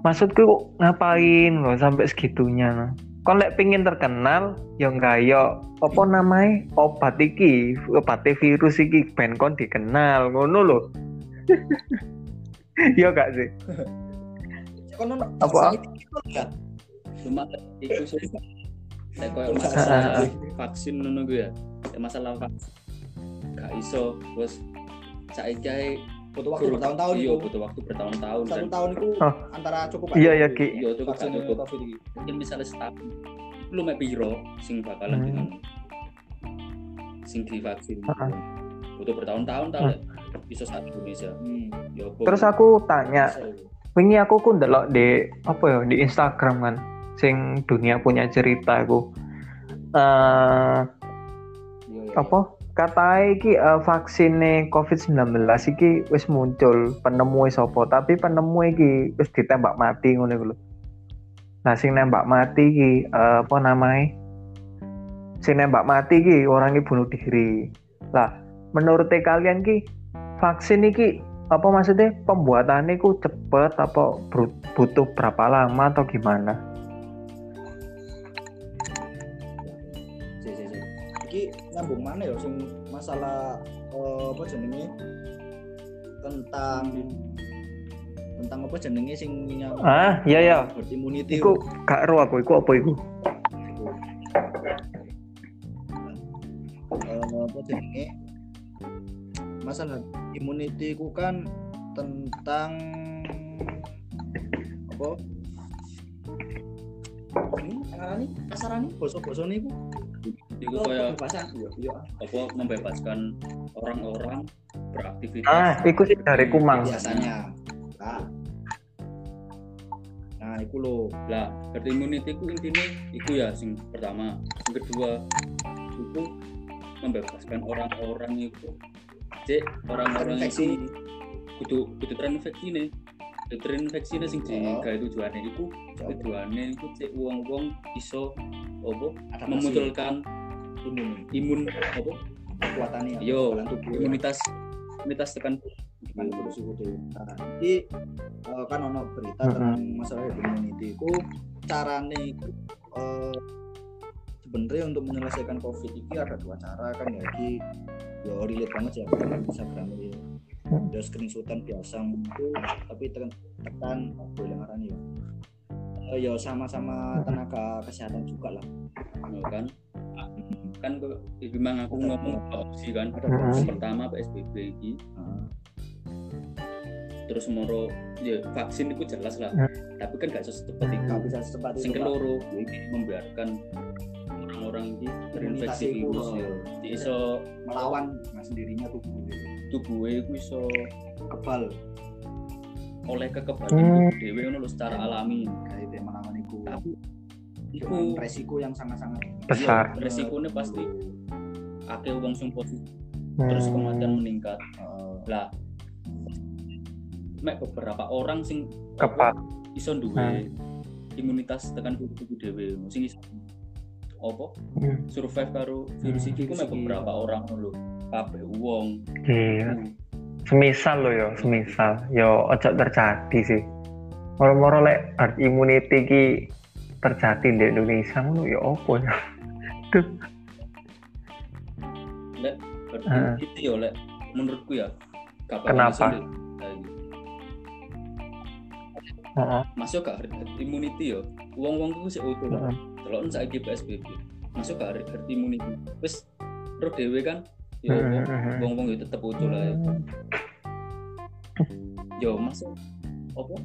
maksudku ngapain? Loh sampai segitunya no? Kon lek pingin terkenal ya ya apa namanya? Obat iki obat virus iki ben kon dikenal ngono lho. Ya gak sih? Kono no- Apa? cuma itu sih. Kayak koyo Terus masalah ada- vaksin ngono gue ya. Masalah vaksin gak iso. Bos saiki ae butuh waktu bertahun-tahun iya butuh waktu bertahun-tahun satu kan tahun itu Oh. antara cukup Iya, ya, Ki. iya cukup vaksin cukup mungkin misalnya setahun lu mek piro sing bakalan Hmm. dengan sing divaksin Heeh. butuh bertahun-tahun tau Hmm. iso saat Indonesia hmm. ya apa terus aku tanya Bisa itu. wingi aku ku ndelok di apa ya di Instagram kan sing dunia punya cerita aku eh Iya, iya. apa kata iki eh, vaksinnya COVID-19 iki wis muncul penemu sapa tapi penemu iki wis ditembak mati ngono iku lho. Nah sing nembak mati iki eh, apa namanya? Sing nembak mati iki orang iki bunuh diri. Lah menurut kalian ki vaksin iki apa maksudnya pembuatannya ku cepet apa butuh berapa lama atau gimana? Nyambung mana ya? Sing masalah eh, apa jenenge? Tentang tentang apa jenenge sing nyambung? Ah iya ya, herd immunity iku gak ero aku iku apa iku? Eh, apa jenenge? Masalah immunity ku kan tentang apa? Ini ngarani kasarane basa-basa niku iku bahasa iya iya. Apa membebaskan orang-orang beraktivitas? Ah, iku sih dari Kumang. biasanya. Nah nah iku lho. Lah herd immunity ku intinya iku ya sing pertama. Yang kedua itu membebaskan orang-orang itu cek orang-orang itu kudu kudu terinfeksi nih terinfeksi nih sing Oh. digawe tujuannya iku tujuannya itu cek uang-uang iso apa ada memunculkan imun. imun apa? Kekuatannya yo dalam tubuh ya. imunitas imunitas tekan kan kudu suku dhewe. Nah, iki eh, kan ono berita tentang masalah immunity iku carane iku eh, sebenarnya untuk menyelesaikan covid ini ada dua cara kan ya. Iki ya relate banget ya Instagram ini ya screenshotan biasa itu tapi tekan tekan boleh ngarani ya. Eh, ya sama-sama tenaga kesehatan juga lah. Ya kan? Kan kok memang aku ngomong opsi kan? Ada opsi. Pertama PSBB ini. Terus moro ya vaksin itu jelas lah. Hmm. tapi kan gak secepat itu. bisa secepat sing itu keloro ya ini membiarkan orang-orang ini terinfeksi virus ya. Jadi iso melawan sendirinya tubuh gitu. Tubuhnya itu iso kebal. Oleh kekebalan Hmm. tubuh dewe ngono lho secara alami. Kayak itu melawan itu tapi iku resiko yang sangat-sangat Besar. iya, resikonya pasti akeh wong sing positif. Terus Hmm. kematian meningkat. Eh, lah mek beberapa orang sing Kepa- iso duwe imunitas tekan tubuh dhewe sing iso apa? Hmm. survive karo virus Hmm. iki ku beberapa orang lho kabeh wong Iya. Semisal lo yo, semisal yo ojo terjadi sih. Moro-moro lek herd immunity ki terjadi di Indonesia ngono ya opo ya. lek Heeh. itu ya lek menurutku ya Kenapa? Nah, ini. Heeh. masuk gak herd immunity yo wong-wong ku sik utuh delok saiki PSBB masuk gak herd immunity wis ro dhewe kan yo Heeh, wong- heeh. wong-wong yo tetep utuh lah ya. yo masuk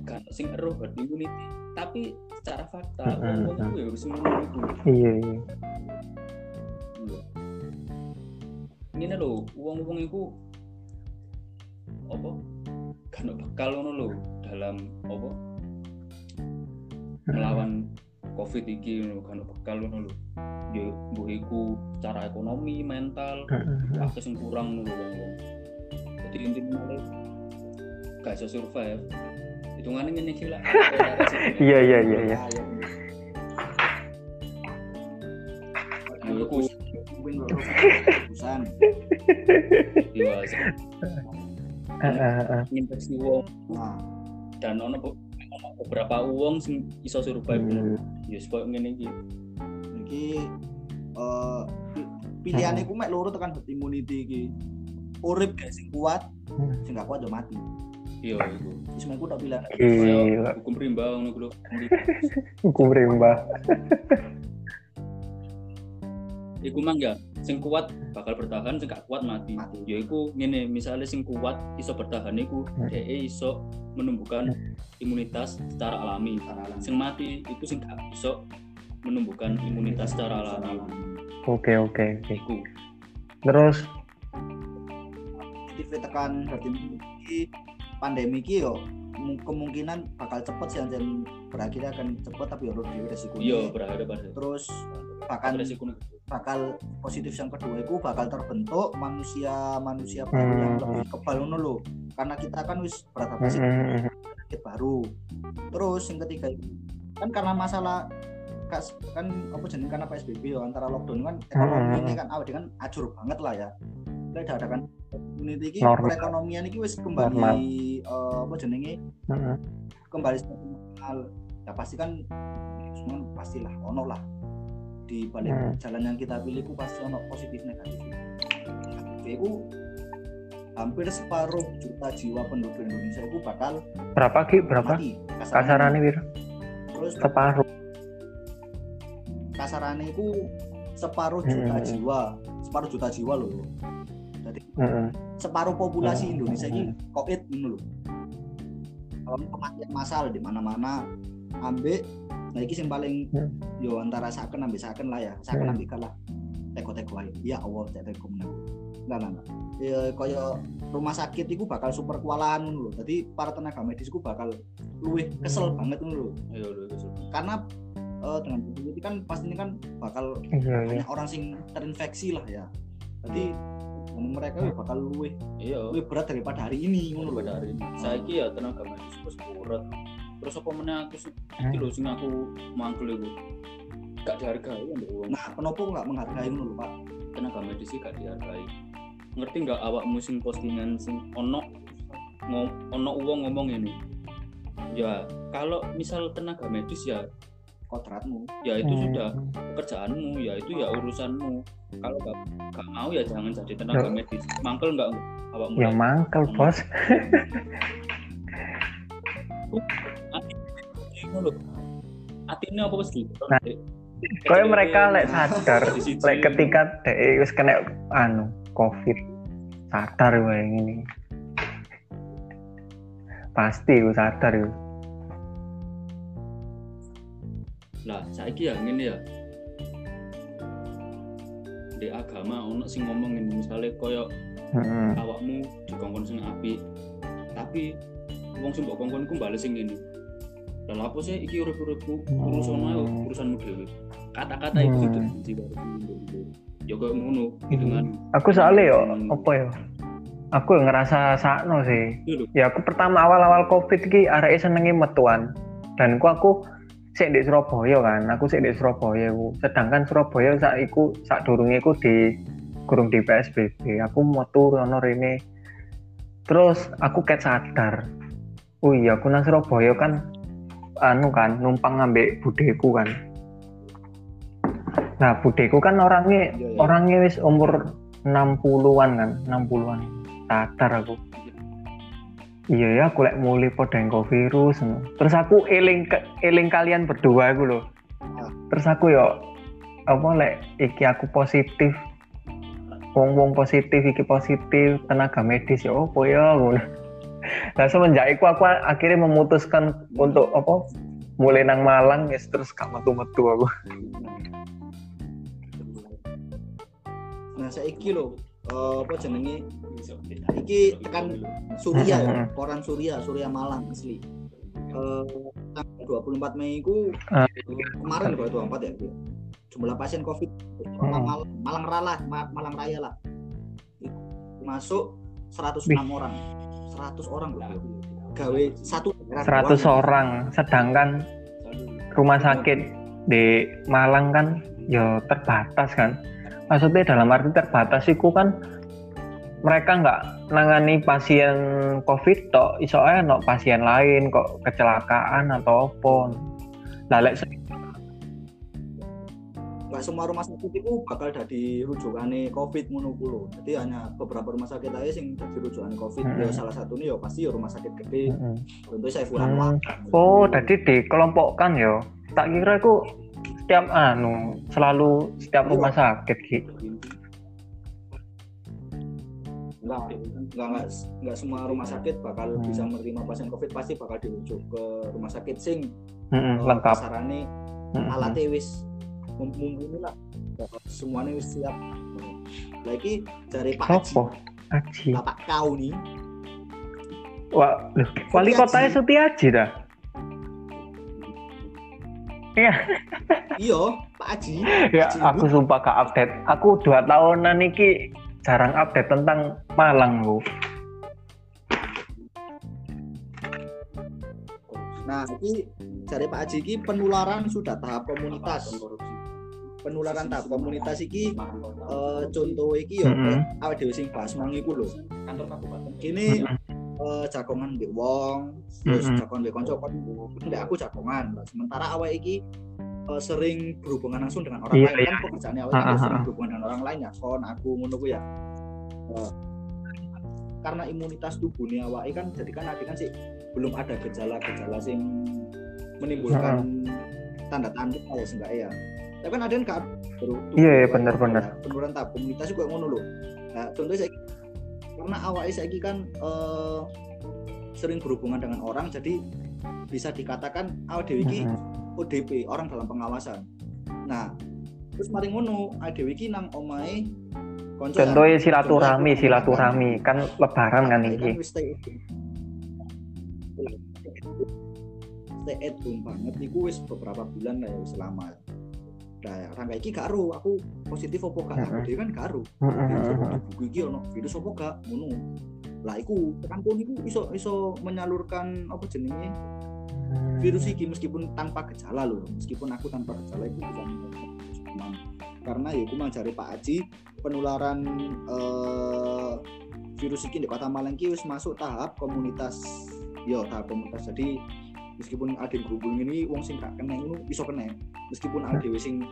gak ono sing ero herd immunity tapi secara fakta wong-wong ku yo wis ngono iku Iya iya. Lho. Ini lho, uang-uang itu apa? Kan ngono lho dalam apa? Melawan Covid iki kan bekal ngono lho. Ya mbuh iku secara ekonomi, mental, akeh sing kurang ngono lho. Jadi intinya gak iso survive. Hitungannya ngene iki lah. Iya iya iya iya. Yo. Urusan. heeh. infeksi wong Nah, dan ono beberapa uang sing iso survive Hmm. ya koyo ngene iki iki eh pi- pilihane ku mek loro tekan herd immunity iki. Urip gak sing kuat, Hmm. sing gak kuat yo mati. iya iku Wis mek ku tok pilihan. Gila. hukum rimba ngono ku lho Hukum rimba. iku mang ya sing kuat bakal bertahan sing gak kuat mati. Mati. ya iku ngene misalnya sing kuat iso bertahan iku Hmm. dhek iso menumbuhkan imunitas secara alami. Sing mati itu sing gak iso menumbuhkan imunitas secara alami. Oke oke oke. iku. Terus? Positif tekan herd immunity pandemi iki yo mu- kemungkinan bakal cepet sih anjen berakhirnya akan cepet tapi harus di resiko iya pada terus resiko bakal positif yang kedua itu bakal terbentuk manusia manusia baru yang Hmm. lebih kebal ngono lho. Karena kita kan wis beradaptasi heeh, penyakit baru. Terus yang ketiga itu kan karena masalah kas kan apa jenis karena PSBB ya antara lockdown kan ekonomi Hmm. ini kan awet kan acur banget lah ya. Lek dadakan community iki Normal. perekonomian iki wis kembali eh, apa jenenge? Heeh. kembali seperti normal. Ya pasti kan semua pastilah ono lah di balik Hmm. jalan yang kita pilih ku pasti ono positif negatif itu hampir separuh juta jiwa penduduk Indonesia itu bakal Berapa Ki? Berapa? mati Kasarannya Wir? terus Separuh. kasarannya itu separuh juta Hmm. jiwa separuh juta jiwa loh jadi Heeh. separuh populasi Hmm. Indonesia ini covid ini loh kalau kematian massal di mana-mana ambek nah ini yang paling Hmm. yo antara saken ambek saken lah ya saken Hmm. ambek kalah teko-teko aja ya Allah teko menang enggak enggak ya kaya rumah sakit itu bakal super kewalahan ngono lho jadi para tenaga medis itu bakal luwih kesel Hmm. banget ngono lho ayo lho iku karena eh, dengan begitu kan pastinya kan bakal Iya iya. banyak orang sing terinfeksi lah ya jadi mereka Hmm. bakal luwih iya lebih berat daripada hari ini ngono lho. pada hari ini saiki ya tenaga medis wis kurang terus apa meneh aku sing Hmm. iki lho sing aku mangkel iku gak dihargai ambek wong Nah, kenapa nggak menghargai ngono lho, Pak? tenaga medis sih gak dihargai ngerti nggak awakmu sing postingan sing ono ngom, ono uang ngomong ini ya kalau misal tenaga medis ya Kodratmu. ya itu Hmm. sudah pekerjaanmu ya itu ya urusanmu kalau gak, gak mau ya jangan jadi tenaga Ya. medis mangkel nggak awakmu Ya mangkel bos. ngono lho. Atine apa wis gitu. Nah, mereka lek sadar, Di siji. lek ketika dek wis kena anu covid sadar wae ngene. Pasti gue sadar yo. Lah, saiki ya ngene ya. Di agama ono sing ngomongin misalnya koyo Heeh. awakmu dikongkon sing apik. Tapi wong sing mbok kongkon iku bales sing ngene. Lah apa sih iki urip-uripku urusan ae Hmm. urusanmu dhewe. Kata-kata Hmm. itu benci karo dhewe. Ya koyo ngono hitungan. Aku soalnya yo apa yo? Aku yo ngerasa sakno sih. Iya. Ya aku pertama awal-awal covid ki arek senenge metuan. Dan ku aku sik di Surabaya kan. Aku sik di Surabaya ku. Sedangkan Surabaya sak iku sak durunge iku di kurung di PSBB. Aku metu rono rene. Terus aku ket sadar. Oh iya, aku nang Surabaya kan anu kan numpang ngambek budeku kan. Nah, budeku kan orangnya Iya, iya. orangnya wis umur 60-an kan, 60-an. Sadar aku. iya ya aku lek mulai podo engko virus terus aku eling eling kalian berdua iku lho Ah. terus aku yo apa lek iki aku positif wong-wong positif iki positif tenaga medis ya opo ya ngono nah semenjak itu aku akhirnya memutuskan untuk apa mulai nang Malang ya terus gak metu-metu aku Nah, saiki lho eh, apa jenenge iki tekan Surya ya, koran Surya, Surya Malang asli. Eh tanggal 24 Mei itu Ah. kemarin kalau 24 ya. Jumlah pasien Covid Hmm. Malang, Malang Raya, Malang Raya lah. Itu Masuk 106 orang. 100 orang loh. Bu. Gawe satu daerah 100 doang. orang sedangkan rumah sakit di Malang kan ya terbatas kan maksudnya dalam arti terbatas itu kan mereka nggak nangani pasien covid tok iso ae no pasien lain kok kecelakaan atau apa lalek Nggak semua rumah sakit itu bakal jadi rujukane Covid ngono ku lho. Jadi hanya beberapa rumah sakit aja yang jadi rujukan Covid. Hmm. Ya salah satunya ya pasti ya rumah sakit gede. Contohnya saya Hmm. Anwar. oh jadi dikelompokkan ya tak kira aku setiap anu selalu setiap rumah sakit gitu Enggak, enggak, enggak, enggak semua rumah sakit bakal Hmm. bisa menerima pasien Covid pasti bakal dirujuk ke rumah sakit sing eh, lengkap kasarane Mm-mm. alatnya wis mumpuni lah. Semuanya siap. Lagi dari Pak Haji? Aji. Bapak kau nih, Wah, loh, wali kotanya Sutiaji dah. Iya, iya Pak Haji. ya Haji aku sumpah gak update. Aku dua tahunan iki jarang update tentang Malang, Bu. Nah, ini dari Pak Haji ini penularan sudah tahap komunitas. Penularan tahap komunitas iki eh, contoh iki ya Mm-mm. awake dhewe sing bahas mang iku lho. kantor kabupaten Kini eh jagongan mbek wong, terus Mm-mm. jagongan mbek kanca kon ndek aku jagongan. Sementara awake iki eh, sering berhubungan langsung dengan orang Iya, lain iya. kan pekerjaannya awake iki ah, sering ah. berhubungan dengan orang lain ya, kon aku ngono ku ya. Eh, karena imunitas tubuhnya awake kan jadi kan ada kan sih belum ada gejala-gejala sing menimbulkan tanda-tanda ya seenggaknya ya. Tapi kan ada yang gak Iya, bener. ya, penurunan tahap komunitas juga ngono loh. Nah, contohnya saya karena awake saiki kan eh, sering berhubungan dengan orang jadi bisa dikatakan dhewe iki Mm-mm. ODP orang dalam pengawasan. Nah, terus mari ngono dhewe iki nang konco Contohnya silaturahmi, silaturahmi kan lebaran kan Nah, wis stay at home banget iku wis beberapa bulan lah ya wis lama. Nah, rangka iki gak ero aku positif apa gak? Aku dhewe kan gak ero. Buku iki ono virus apa gak? Ngono. Lah iku tekan pun iku iso iso menyalurkan apa jenenge? Virus iki meskipun tanpa gejala loh meskipun aku tanpa gejala itu bisa karena ya aku mau cari Pak Haji penularan eh, virus iki di kota Malang wis masuk tahap komunitas yo tahap komunitas. Jadi meskipun ada yang berhubung ini wong sing gak kena itu bisa kena. Meskipun ada sing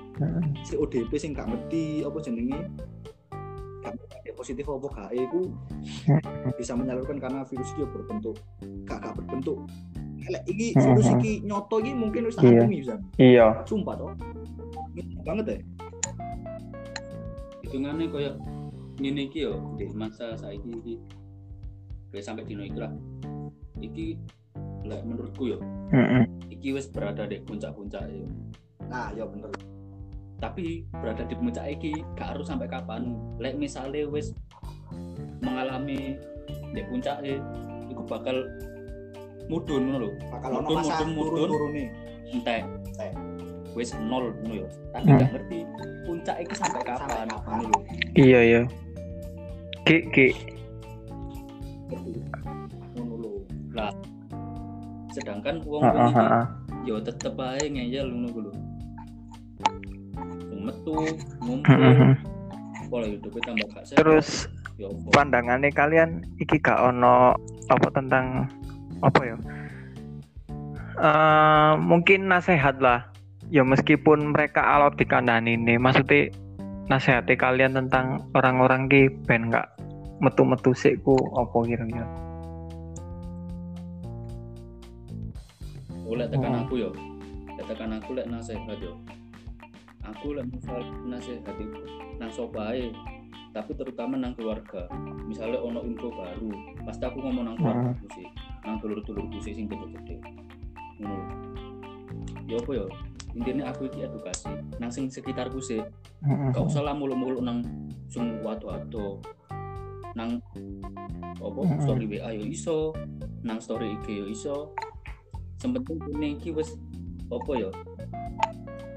si ODP sing gak ngerti apa jenenge positif apa gak iku bisa menyalurkan karena virus iki berbentuk gak gak berbentuk. Lek iki virus iki nyoto iki mungkin wis tak Iya. antemi bisa Iya. sumpah toh. Banget ya. Hitungannya koyo ngene iki yo di masa saiki iki. Kayak sampai dino iki lah. Iki lek menurutku yo Mm-mm. iki wis berada di puncak-puncak yo nah ya bener. Tapi berada di puncak iki gak harus sampai kapan. Lek misalnya wis mengalami di puncak iku bakal mudun ngono lho. Bakal Mudun, mudun, mudun. turun-turune. Entek. Wis nol ngono yo tapi Hmm. gak ngerti puncak iki sampai kapan lho Iya, iya. Ki, ki. Sedangkan wong Ah, wong iki ah. yo tetep ae ngeyel ngono ku lho Wong metu ngumpul. Pola hidupnya tambah gak sehat. Terus apa? pandangannya kalian iki gak ono apa tentang apa ya? Eh, mungkin nasehat lah. Ya meskipun mereka alot di kandang ini maksudnya nasehati kalian tentang orang-orang ki ben nggak metu-metu sik ku apa kira-kira oh lek tekan Hmm. aku yo. Lek tekan aku lek nasihat yo. Aku lek misal nasihat itu nang sapa ae tapi terutama nang keluarga. Misalnya ono info baru pasti aku ngomong nang keluarga sih nang dulur-dulurku sih sing gede-gede. Ngono. Ya apa ya intinya aku iki edukasi nang sing sekitarku sih. Mm-mm. gak usah lah mulu-mulu nang sing watu-watu. Nang apa? Story WA yo iso nang story IG yo iso sempenting ini iki wis apa ya?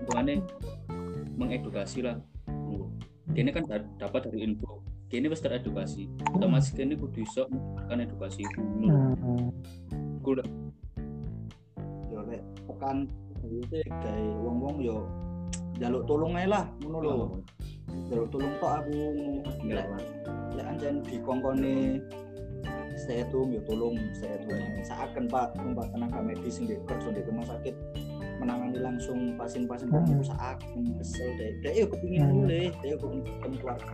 Hubungannya mengedukasi lah. Ngono. kini kan da- dapat dari info. Kini wis teredukasi. Otomatis kini kudu iso kan edukasi. Iku. Lah. yo lek tekan itu gawe wong-wong yo jaluk tolong ae lah ngono lho. Jaluk tolong tok aku ngono. Lek lek anjen dikongkoni stay at home yo tolong stay at home seakan pak. Numpak tenaga medis di kerja di rumah sakit menangani langsung pasien-pasien Hmm. hmm. seakan kesel deh deh yo kepingin mulai deh yo kepingin ketemu keluarga.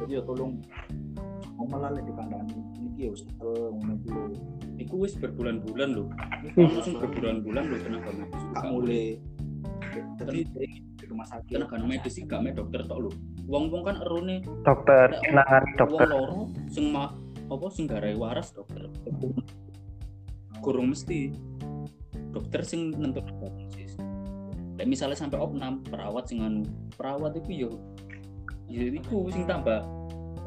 Jadi yo tolong mau malah lek dikandani iki yo setel ngono iku lho. Iku wis berbulan-bulan loh ono sing berbulan-bulan loh tenaga medis. Gak mulai. Jadi di rumah sakit. Tenaga medis sih gak dokter tok lho. Wong-wong kan erune dokter wong dokter? loro sing ma apa sing garai waras dokter. Kurung mesti dokter sing nentuk diagnosis Lek misalnya sampai opnam perawat sing anu perawat itu yo ya iku sing tambah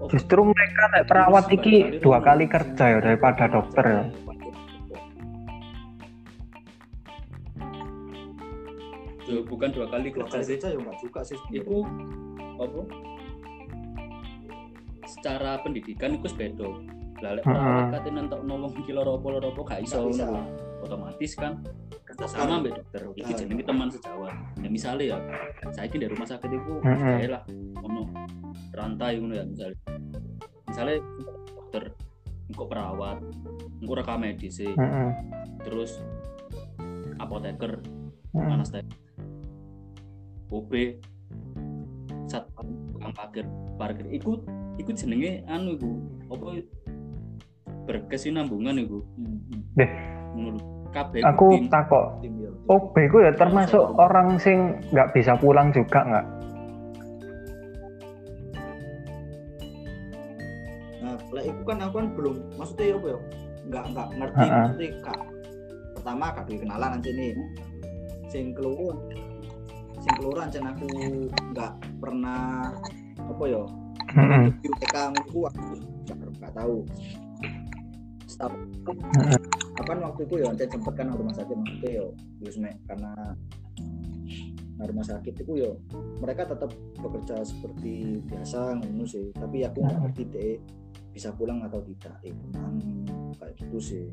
justru mereka nek perawat iki dua kali kerja ya daripada dokter ya bukan dua kali dua kerja kali sih. kerja ya enggak juga sih sebenarnya. iku apa? Secara pendidikan iku beda. Lah lek perawat katanya nentok nolong kilo ropo ropo gak iso otomatis kan Kerja sama mbak dokter iki jenenge teman sejawat. Ya misalnya ya saya di rumah sakit itu saya lah ono rantai ngono ya misalnya misalnya dokter engkau perawat engkau rekam medis sih, Mm-mm. terus apoteker Mm-mm. anestesi OB satpam tukang parkir parkir ikut ikut jenenge anu iku apa berkesinambungan iku Hmm, hmm. Deh. ngono lho. kabeh aku tim. takok tim ya OB ku ya termasuk orang sing nggak bisa pulang juga nggak nah lah itu kan aku kan belum maksudnya ya apa ya nggak nggak ngerti Heeh. maksudnya kak pertama kak kenalan aja nih sing keluar sing keluar aja aku nggak pernah apa ya Mm-mm. di UTK aku. Nggak tahu Heeh. apa kan waktu itu ya aja sempet kan rumah sakit maksudnya ya wis mek karena nah, rumah sakit itu ya mereka tetap bekerja seperti biasa ngono sih. Tapi aku nggak ngerti deh bisa pulang atau tidak. Eh, emang kayak gitu sih.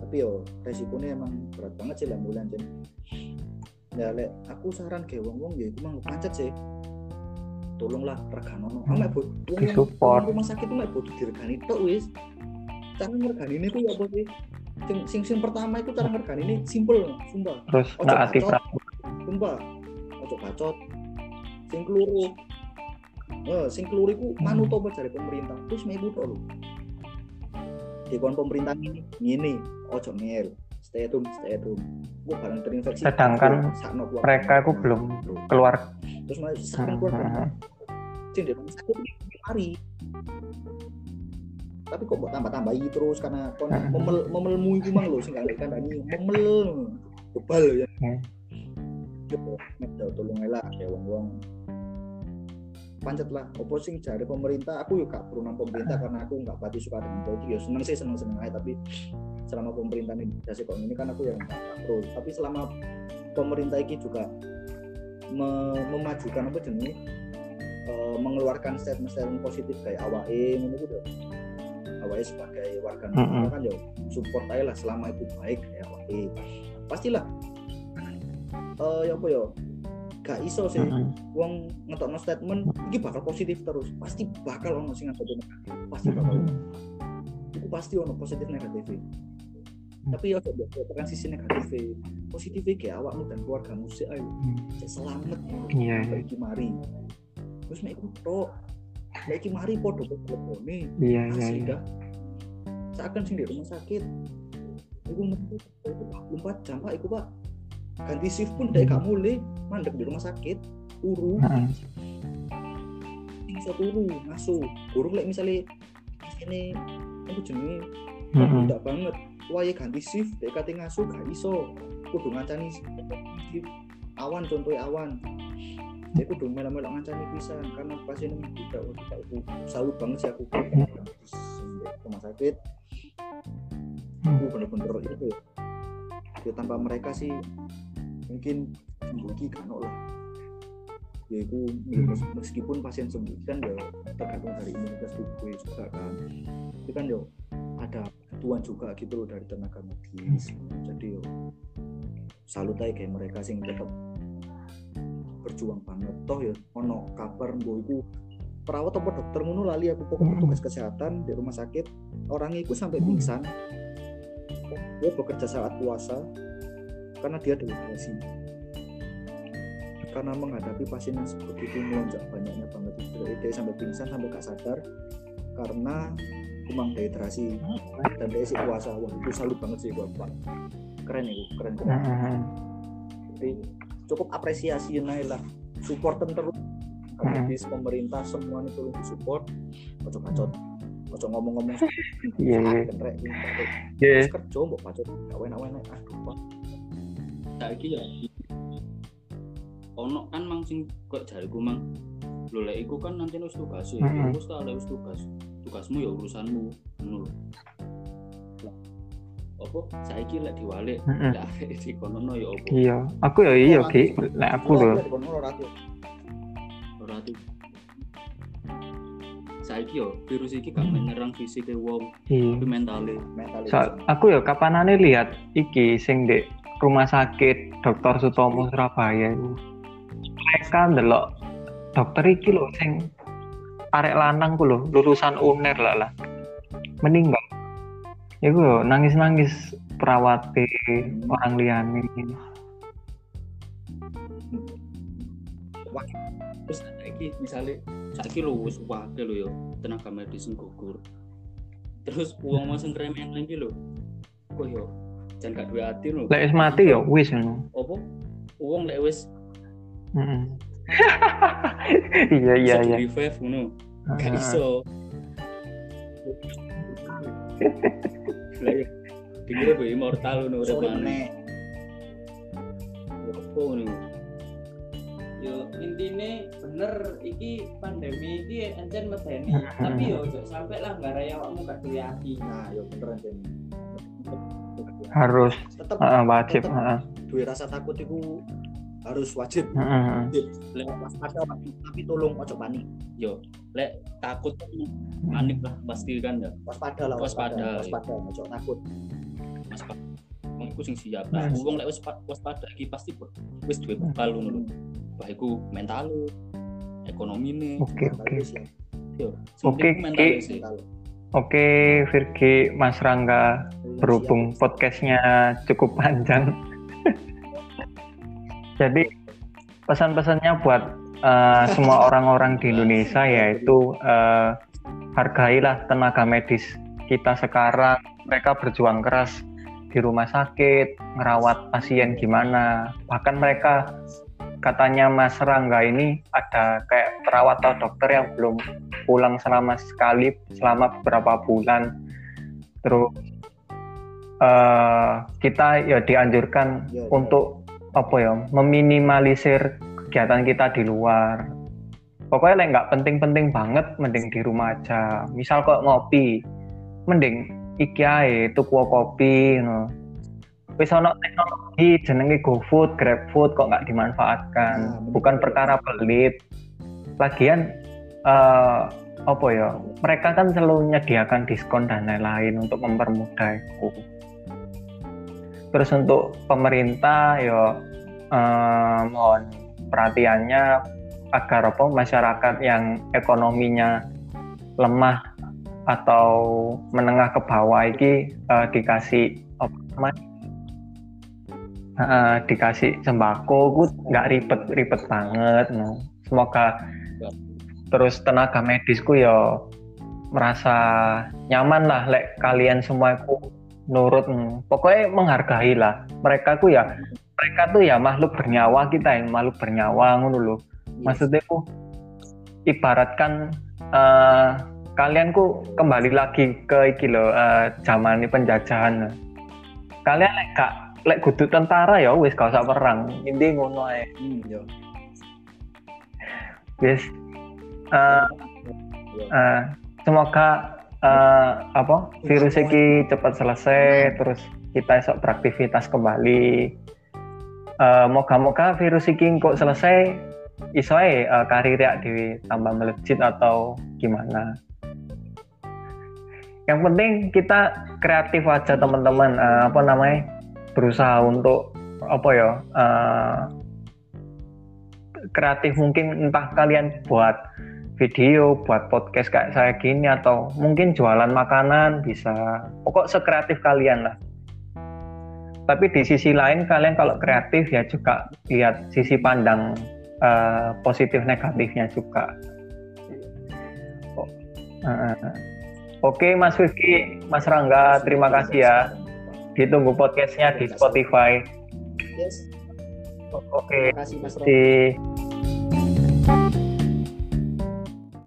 Tapi yo resikonya emang berat banget sih lah bulan ya lek aku saran ke wong wong ya aku mau pancet sih. Tolonglah reganono Hmm. bot wong- Disupport. wong rumah sakit mek butuh diregani tok wis. Cara ngergani ini tuh ya apa sih? Sing, sing, sing pertama itu cara ngergani ini simple sumpah. Terus Ojo aktif sumpah. Ojo bacot. Sing keluru eh sing keluru iku manut apa dari pemerintah? Terus iku tok lho. Dikon pemerintah ini ngene. Ojo ngel stay at home stay at home. Gua barang terinfeksi. Sedangkan sakno keluarga. mereka itu belum keluar. Terus malah sakno keluarga Heeh. sing di rumah sakit ini mari tapi kok mbok tambah-tambahi terus? Karena kon Hmm. memel memelmu iku mang lho sing gak kandani memel. Bebal ya. Hmm. Jauh tolong lah ya wong-wong pancet lah. Opo sing jare pemerintah? Aku yuk gak perlu nang pemerintah karena aku nggak pati suka dengan politik ya seneng sih seneng seneng aja tapi selama pemerintah ini dikasih kok ini kan aku yang nggak pro tapi selama pemerintah ini juga me- memajukan apa jenenge eh, mengeluarkan statement-statement positif kayak AWE ngono gitu AWE sebagai warga negara kan ya support aja lah selama itu baik kayak AWE pastilah. Eh ya apa ya gak iso sih. Mm-mm. wong ngetokno statement iki bakal positif terus. Pasti bakal ono sing negatif pasti bakal itu pasti ono positif negatif. Tapi ya coba tekan sisi negatif. Positif kayak awakmu dan keluargamu sih ayo cek selamat. Iya, sampai iki mari. Terus mek iku tok. Mek iki mari podo telepone. Iya iya iya. dah. Seakan sing di rumah sakit iku metu 24 jam pak iku pak ganti shift pun dek gak mulai mandek di rumah sakit. Turu iso turu masuk. Burung lek misalnya ini aku jenenge Heeh. tidak banget. Waya ganti shift. Dek kate ngasuh gak iso. Kudu ngancani awan contohnya awan. Jadi kudu melo-melo ngancani pisan karena pasien ini tidak tidak aku salut banget sih aku. Di rumah sakit. Aku bener-bener itu ya Ya, tanpa mereka sih mungkin sembuh iki kan lah. Ya itu ya, mes- meskipun pasien sembuh kan ya tergantung dari imunitas tubuh juga kan. Itu kan ya ada bantuan juga gitu loh dari tenaga medis. Jadi yo salut aja kayak mereka sih tetap berjuang banget. Toh ya ono kabar mbok iku perawat apa dokter ngono lali aku pokoknya petugas kesehatan di rumah sakit. Orang itu sampai pingsan dia bekerja saat puasa karena dia dehidrasi karena menghadapi pasien yang begitu melonjak banyaknya banget. Itu dia sampai pingsan sampai gak sadar karena kumang dehidrasi dan dia isi puasa wah itu salut banget sih gua Pak. keren itu keren keren. Heeh. jadi cukup apresiasi naik lah support terus. Hmm. medis pemerintah semua itu support. Ojo bacot ojo ngomong-ngomong. Iya, iya. Kenrek, Iya. Terus kerja mbok bacot gak enak-enak aduh Pak. saiki ya. Ono kan mang sing kok jariku mang lho lek iku kan nanti wis tugas ya. Wis tak ada wis tugas. Tugasmu ya urusanmu ngono lho. Apa? Saiki lek diwalik arek dikonono ya apa? Iya, aku ya iya, Ki. Lek aku lho. Ora, ora, saiki yo virus iki gak menyerang fisike wong Iya. tapi mentale Mental itu. So, aku ya kapanane lihat iki sing di rumah sakit Dr. Sutomo Surabaya itu. Mereka ndelok dokter iki lho sing arek lanang ku lho lulusan UNER lah lah. Meninggal. Iku yo nangis-nangis perawate orang liyane. Terus saiki misale saiki lho wis wakil lho yo tenaga medis gugur. Terus uang mau sing remen lagi lho. Kok yo jangan gak duwe ati lho. Lek wis mati ya wis ngono. apa? Uang lek wis Heeh. Iya iya iya. di revive ngono. Gak Heeh. iso yo dikira gue immortal ngono urip maneh. apa ngono? yo intine bener iki pandemi iki encen medeni tapi yo ojo sampe lah nggak raya awakmu gak duwe ati Nah, yo beneran Jen. Harus tetap heeh, wajib, tetep heeh. duwe rasa takut itu harus wajib. Heeh, heeh. lek Waspada tapi tolong ojo panik. yo lek takut panik lah pasti kan ya Waspada lah, Waspada, waspada, waspada, ojo takut. waspada iku sing siap nah Hmm. wong lek wis waspada iki pasti wis duwe bekal ngono lho baik iku mental ekonomine Oke Mental oke. Oke, sih Mental. Oke, Virgi, Mas Rangga, berhubung Siap. podcastnya cukup panjang. Jadi pesan-pesannya buat eh, semua orang-orang di Indonesia yaitu eh, hargailah tenaga medis kita sekarang. Mereka berjuang keras di rumah sakit, ngerawat pasien gimana. Bahkan mereka katanya Mas Rangga ini ada kayak perawat atau dokter yang belum pulang selama sekali selama beberapa bulan terus eh, kita ya dianjurkan Ya, ya. untuk apa ya meminimalisir kegiatan kita di luar pokoknya like, nggak penting-penting banget mending di rumah aja misal kok ngopi mending iki ae tuku kopi no. Wis ono teknologi jenenge GoFood, GrabFood kok nggak dimanfaatkan. Bener. bukan perkara pelit. Lagian eh, apa ya mereka kan selalu menyediakan diskon dan lain-lain untuk mempermudah itu. Terus untuk pemerintah ya eh, mohon perhatiannya agar apa masyarakat yang ekonominya lemah atau menengah ke bawah ini eh, dikasih apa namanya Eh, dikasih sembako gue nggak ribet-ribet banget no. semoga terus tenaga medisku ya merasa nyaman lah lek kalian semua ku nurut pokoknya menghargai lah mereka ku ya. Mereka tuh ya makhluk bernyawa kita yang makhluk bernyawa ngono loh maksudnya ku ibaratkan eh, kalian ku kembali lagi ke iki loh eh, zaman penjajahan kalian lek gak lek kudu tentara ya wis gak usah perang. Ini ngono ae. Hmm, yo. wis eh, Yo. eh, semoga eh, apa virus ini cepat selesai terus kita esok beraktivitas kembali. Eh, moga-moga virus ini kok selesai iso ae eh, karir ya di tambah melejit atau gimana. Yang penting kita kreatif aja teman-teman. Eh, apa namanya berusaha untuk apa ya eh, kreatif mungkin entah kalian buat video buat podcast kayak saya gini atau mungkin jualan makanan bisa. Pokok sekreatif kalian lah. Tapi di sisi lain kalian kalau kreatif ya juga lihat sisi pandang eh, positif negatifnya juga. Oh, eh, Oke Mas Wifki, Mas Rangga, terima kasih ya. Ditunggu podcastnya di Spotify. Yes. Oke, Terima kasih Mas Rob. di